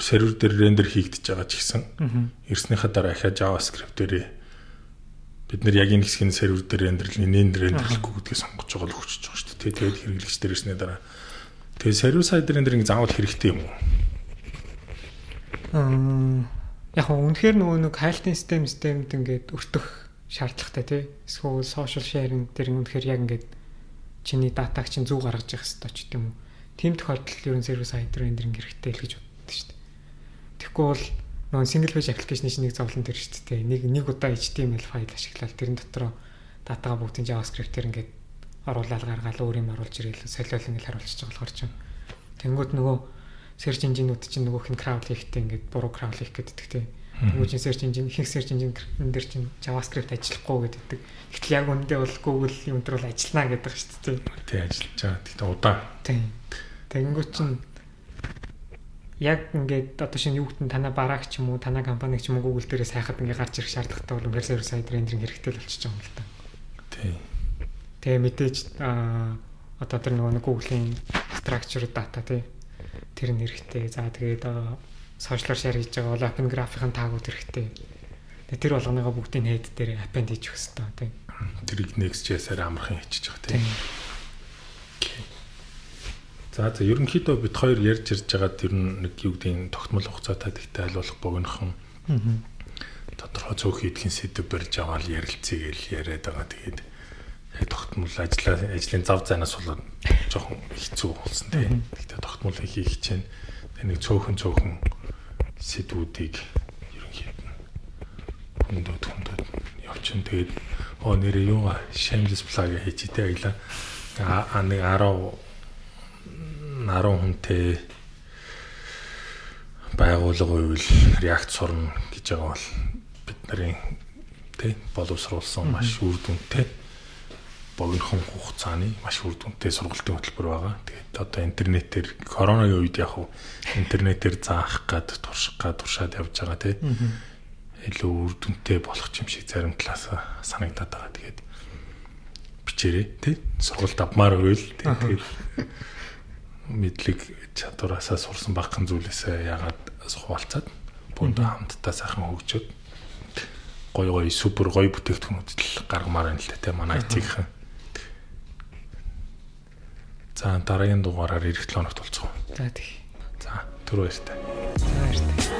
сервер дээр рендер хийгдэж байгаа ч гэсэн ирснийхаа дараа ахаа JavaScript дээр бид нэр яг энэ хэсгийн сервер дээр рендерлээ нэн рендерлэхгүй гэдгийг сонгож байгаа л хүчиж байгаа шүү дээ. Тэгээд хэрэглэгч дээр ирснээр дараа тэгээд сервер сайд рендеринг заавал хэрэгтэй юм уу? яг үнэхээр нөгөө нэг хайлтын систем системд ингээд өртөх шаардлагатай тий. Эсвэл social sharing дээр үнэхээр яг ингээд чиний датаг чинь зүг гаргаж явах хэрэгтэй ч гэдэм үү. Тим тохиолдолд ерөн сервис сайд рендеринг хэрэгтэй л гэж боддог шүү дээ. Тэгэхгүй бол нөгөө single page application нэг зовлон төр шүү дээ. Нэг нэг удаа HTML файл ашиглаад тэрэн дотроо датагаа бүгдийн JavaScript-ээр ингээд оруулаад гаргаал өөр юм оруулж ирээл солиол ингээд харуулчих болохоор чинь. Тэнгүүд нөгөө search engine-үүд чинь нөгөөх нь crawl хийхдээ ингээд буруу crawl хийх гэдэг тийм. Google search engine, ихэнх search engine энэ дэр чинь JavaScript ажиллахгүй гэдэг. Гэтэл яг үндэ бол Google юм дээр бол ажиллана гэдэг шүү дээ. Тий ажиллаж байгаа. Тэгтээ удаан. Тийм. Тэгэнгүүт чинь яг ингээд одоо шинэ юу гэдэг танаа бараг ч юм уу танаа компани ч юм уу Google дээрээ сайхад ингээд гарч ирэх шаардлагатай бол үнээр сервер сайд рендеринг хэрэгтэй л болчихж байгаа юм л та. Тий. Тэгээ мэдээж аа одоо тэр нөгөө Google-ийн structure data тий тэр нь хэрэгтэй. За тэгээд social share хийж байгаа бол open graph-ын таагууд хэрэгтэй. Тэгээ тэр болгоныгоо бүгдийг head дээр append хийчих хэрэгтэй тий. Тэрийг Next.js-аар амархан хийчих тий. За за ерөнхийдөө бид хоёр ярьж ирж байгаа тэр нэг юу гэдгийг тогтмол хугацаатай тэгтэй айлуулах богинохон тодорхой цөөх хийдгийн сэдв барьж байгаа ярилцъя гэж яриад байгаа. Тэгээд тогтмол ажлаа ажлын зав зайнаас болоод жоохон хэцүү болсон тийм. Гэхдээ тогтмол хийх хичээн тэр нэг цөөхөн цөөхөн сэдвүүдийг ерөнхийдөө хүндөөд хүндөөд явчихын. Тэгээд оо нэрээ юу shameless plug хийж итэй аялаа. А нэг 10 10 хүнтэй байгууллага үйл React сурна гэж байгаа бол бид нарын тий боловсруулсан маш үр дүнтэй богинохон хугацааны маш үр дүнтэй сургалтын хөтөлбөр байгаа. Тэгээд одоо интернетээр коронагийн үед яг интернетээр заах гад турших гад туршаад явж байгаа тий. Илүү үр дүнтэй болох юм шиг зарим талаас санагдаад байгаа. Тэгээд бичээрэй тий. Сургалт авмаар байвал тий. Тэгээд мэдлэг чадвараасаа сурсан багхан зүйлээсээ ягаад сухалцаад бүнд хамтдаа сайхан хөгжөөд гой гой супер гой бүтээгдэхүүнүүд л гаргамаар байна л та манай IT-ийн. За дараагийн дугаараар эх 7 хоногт болцгоо. За тий. За түр баяртай. За баяртай.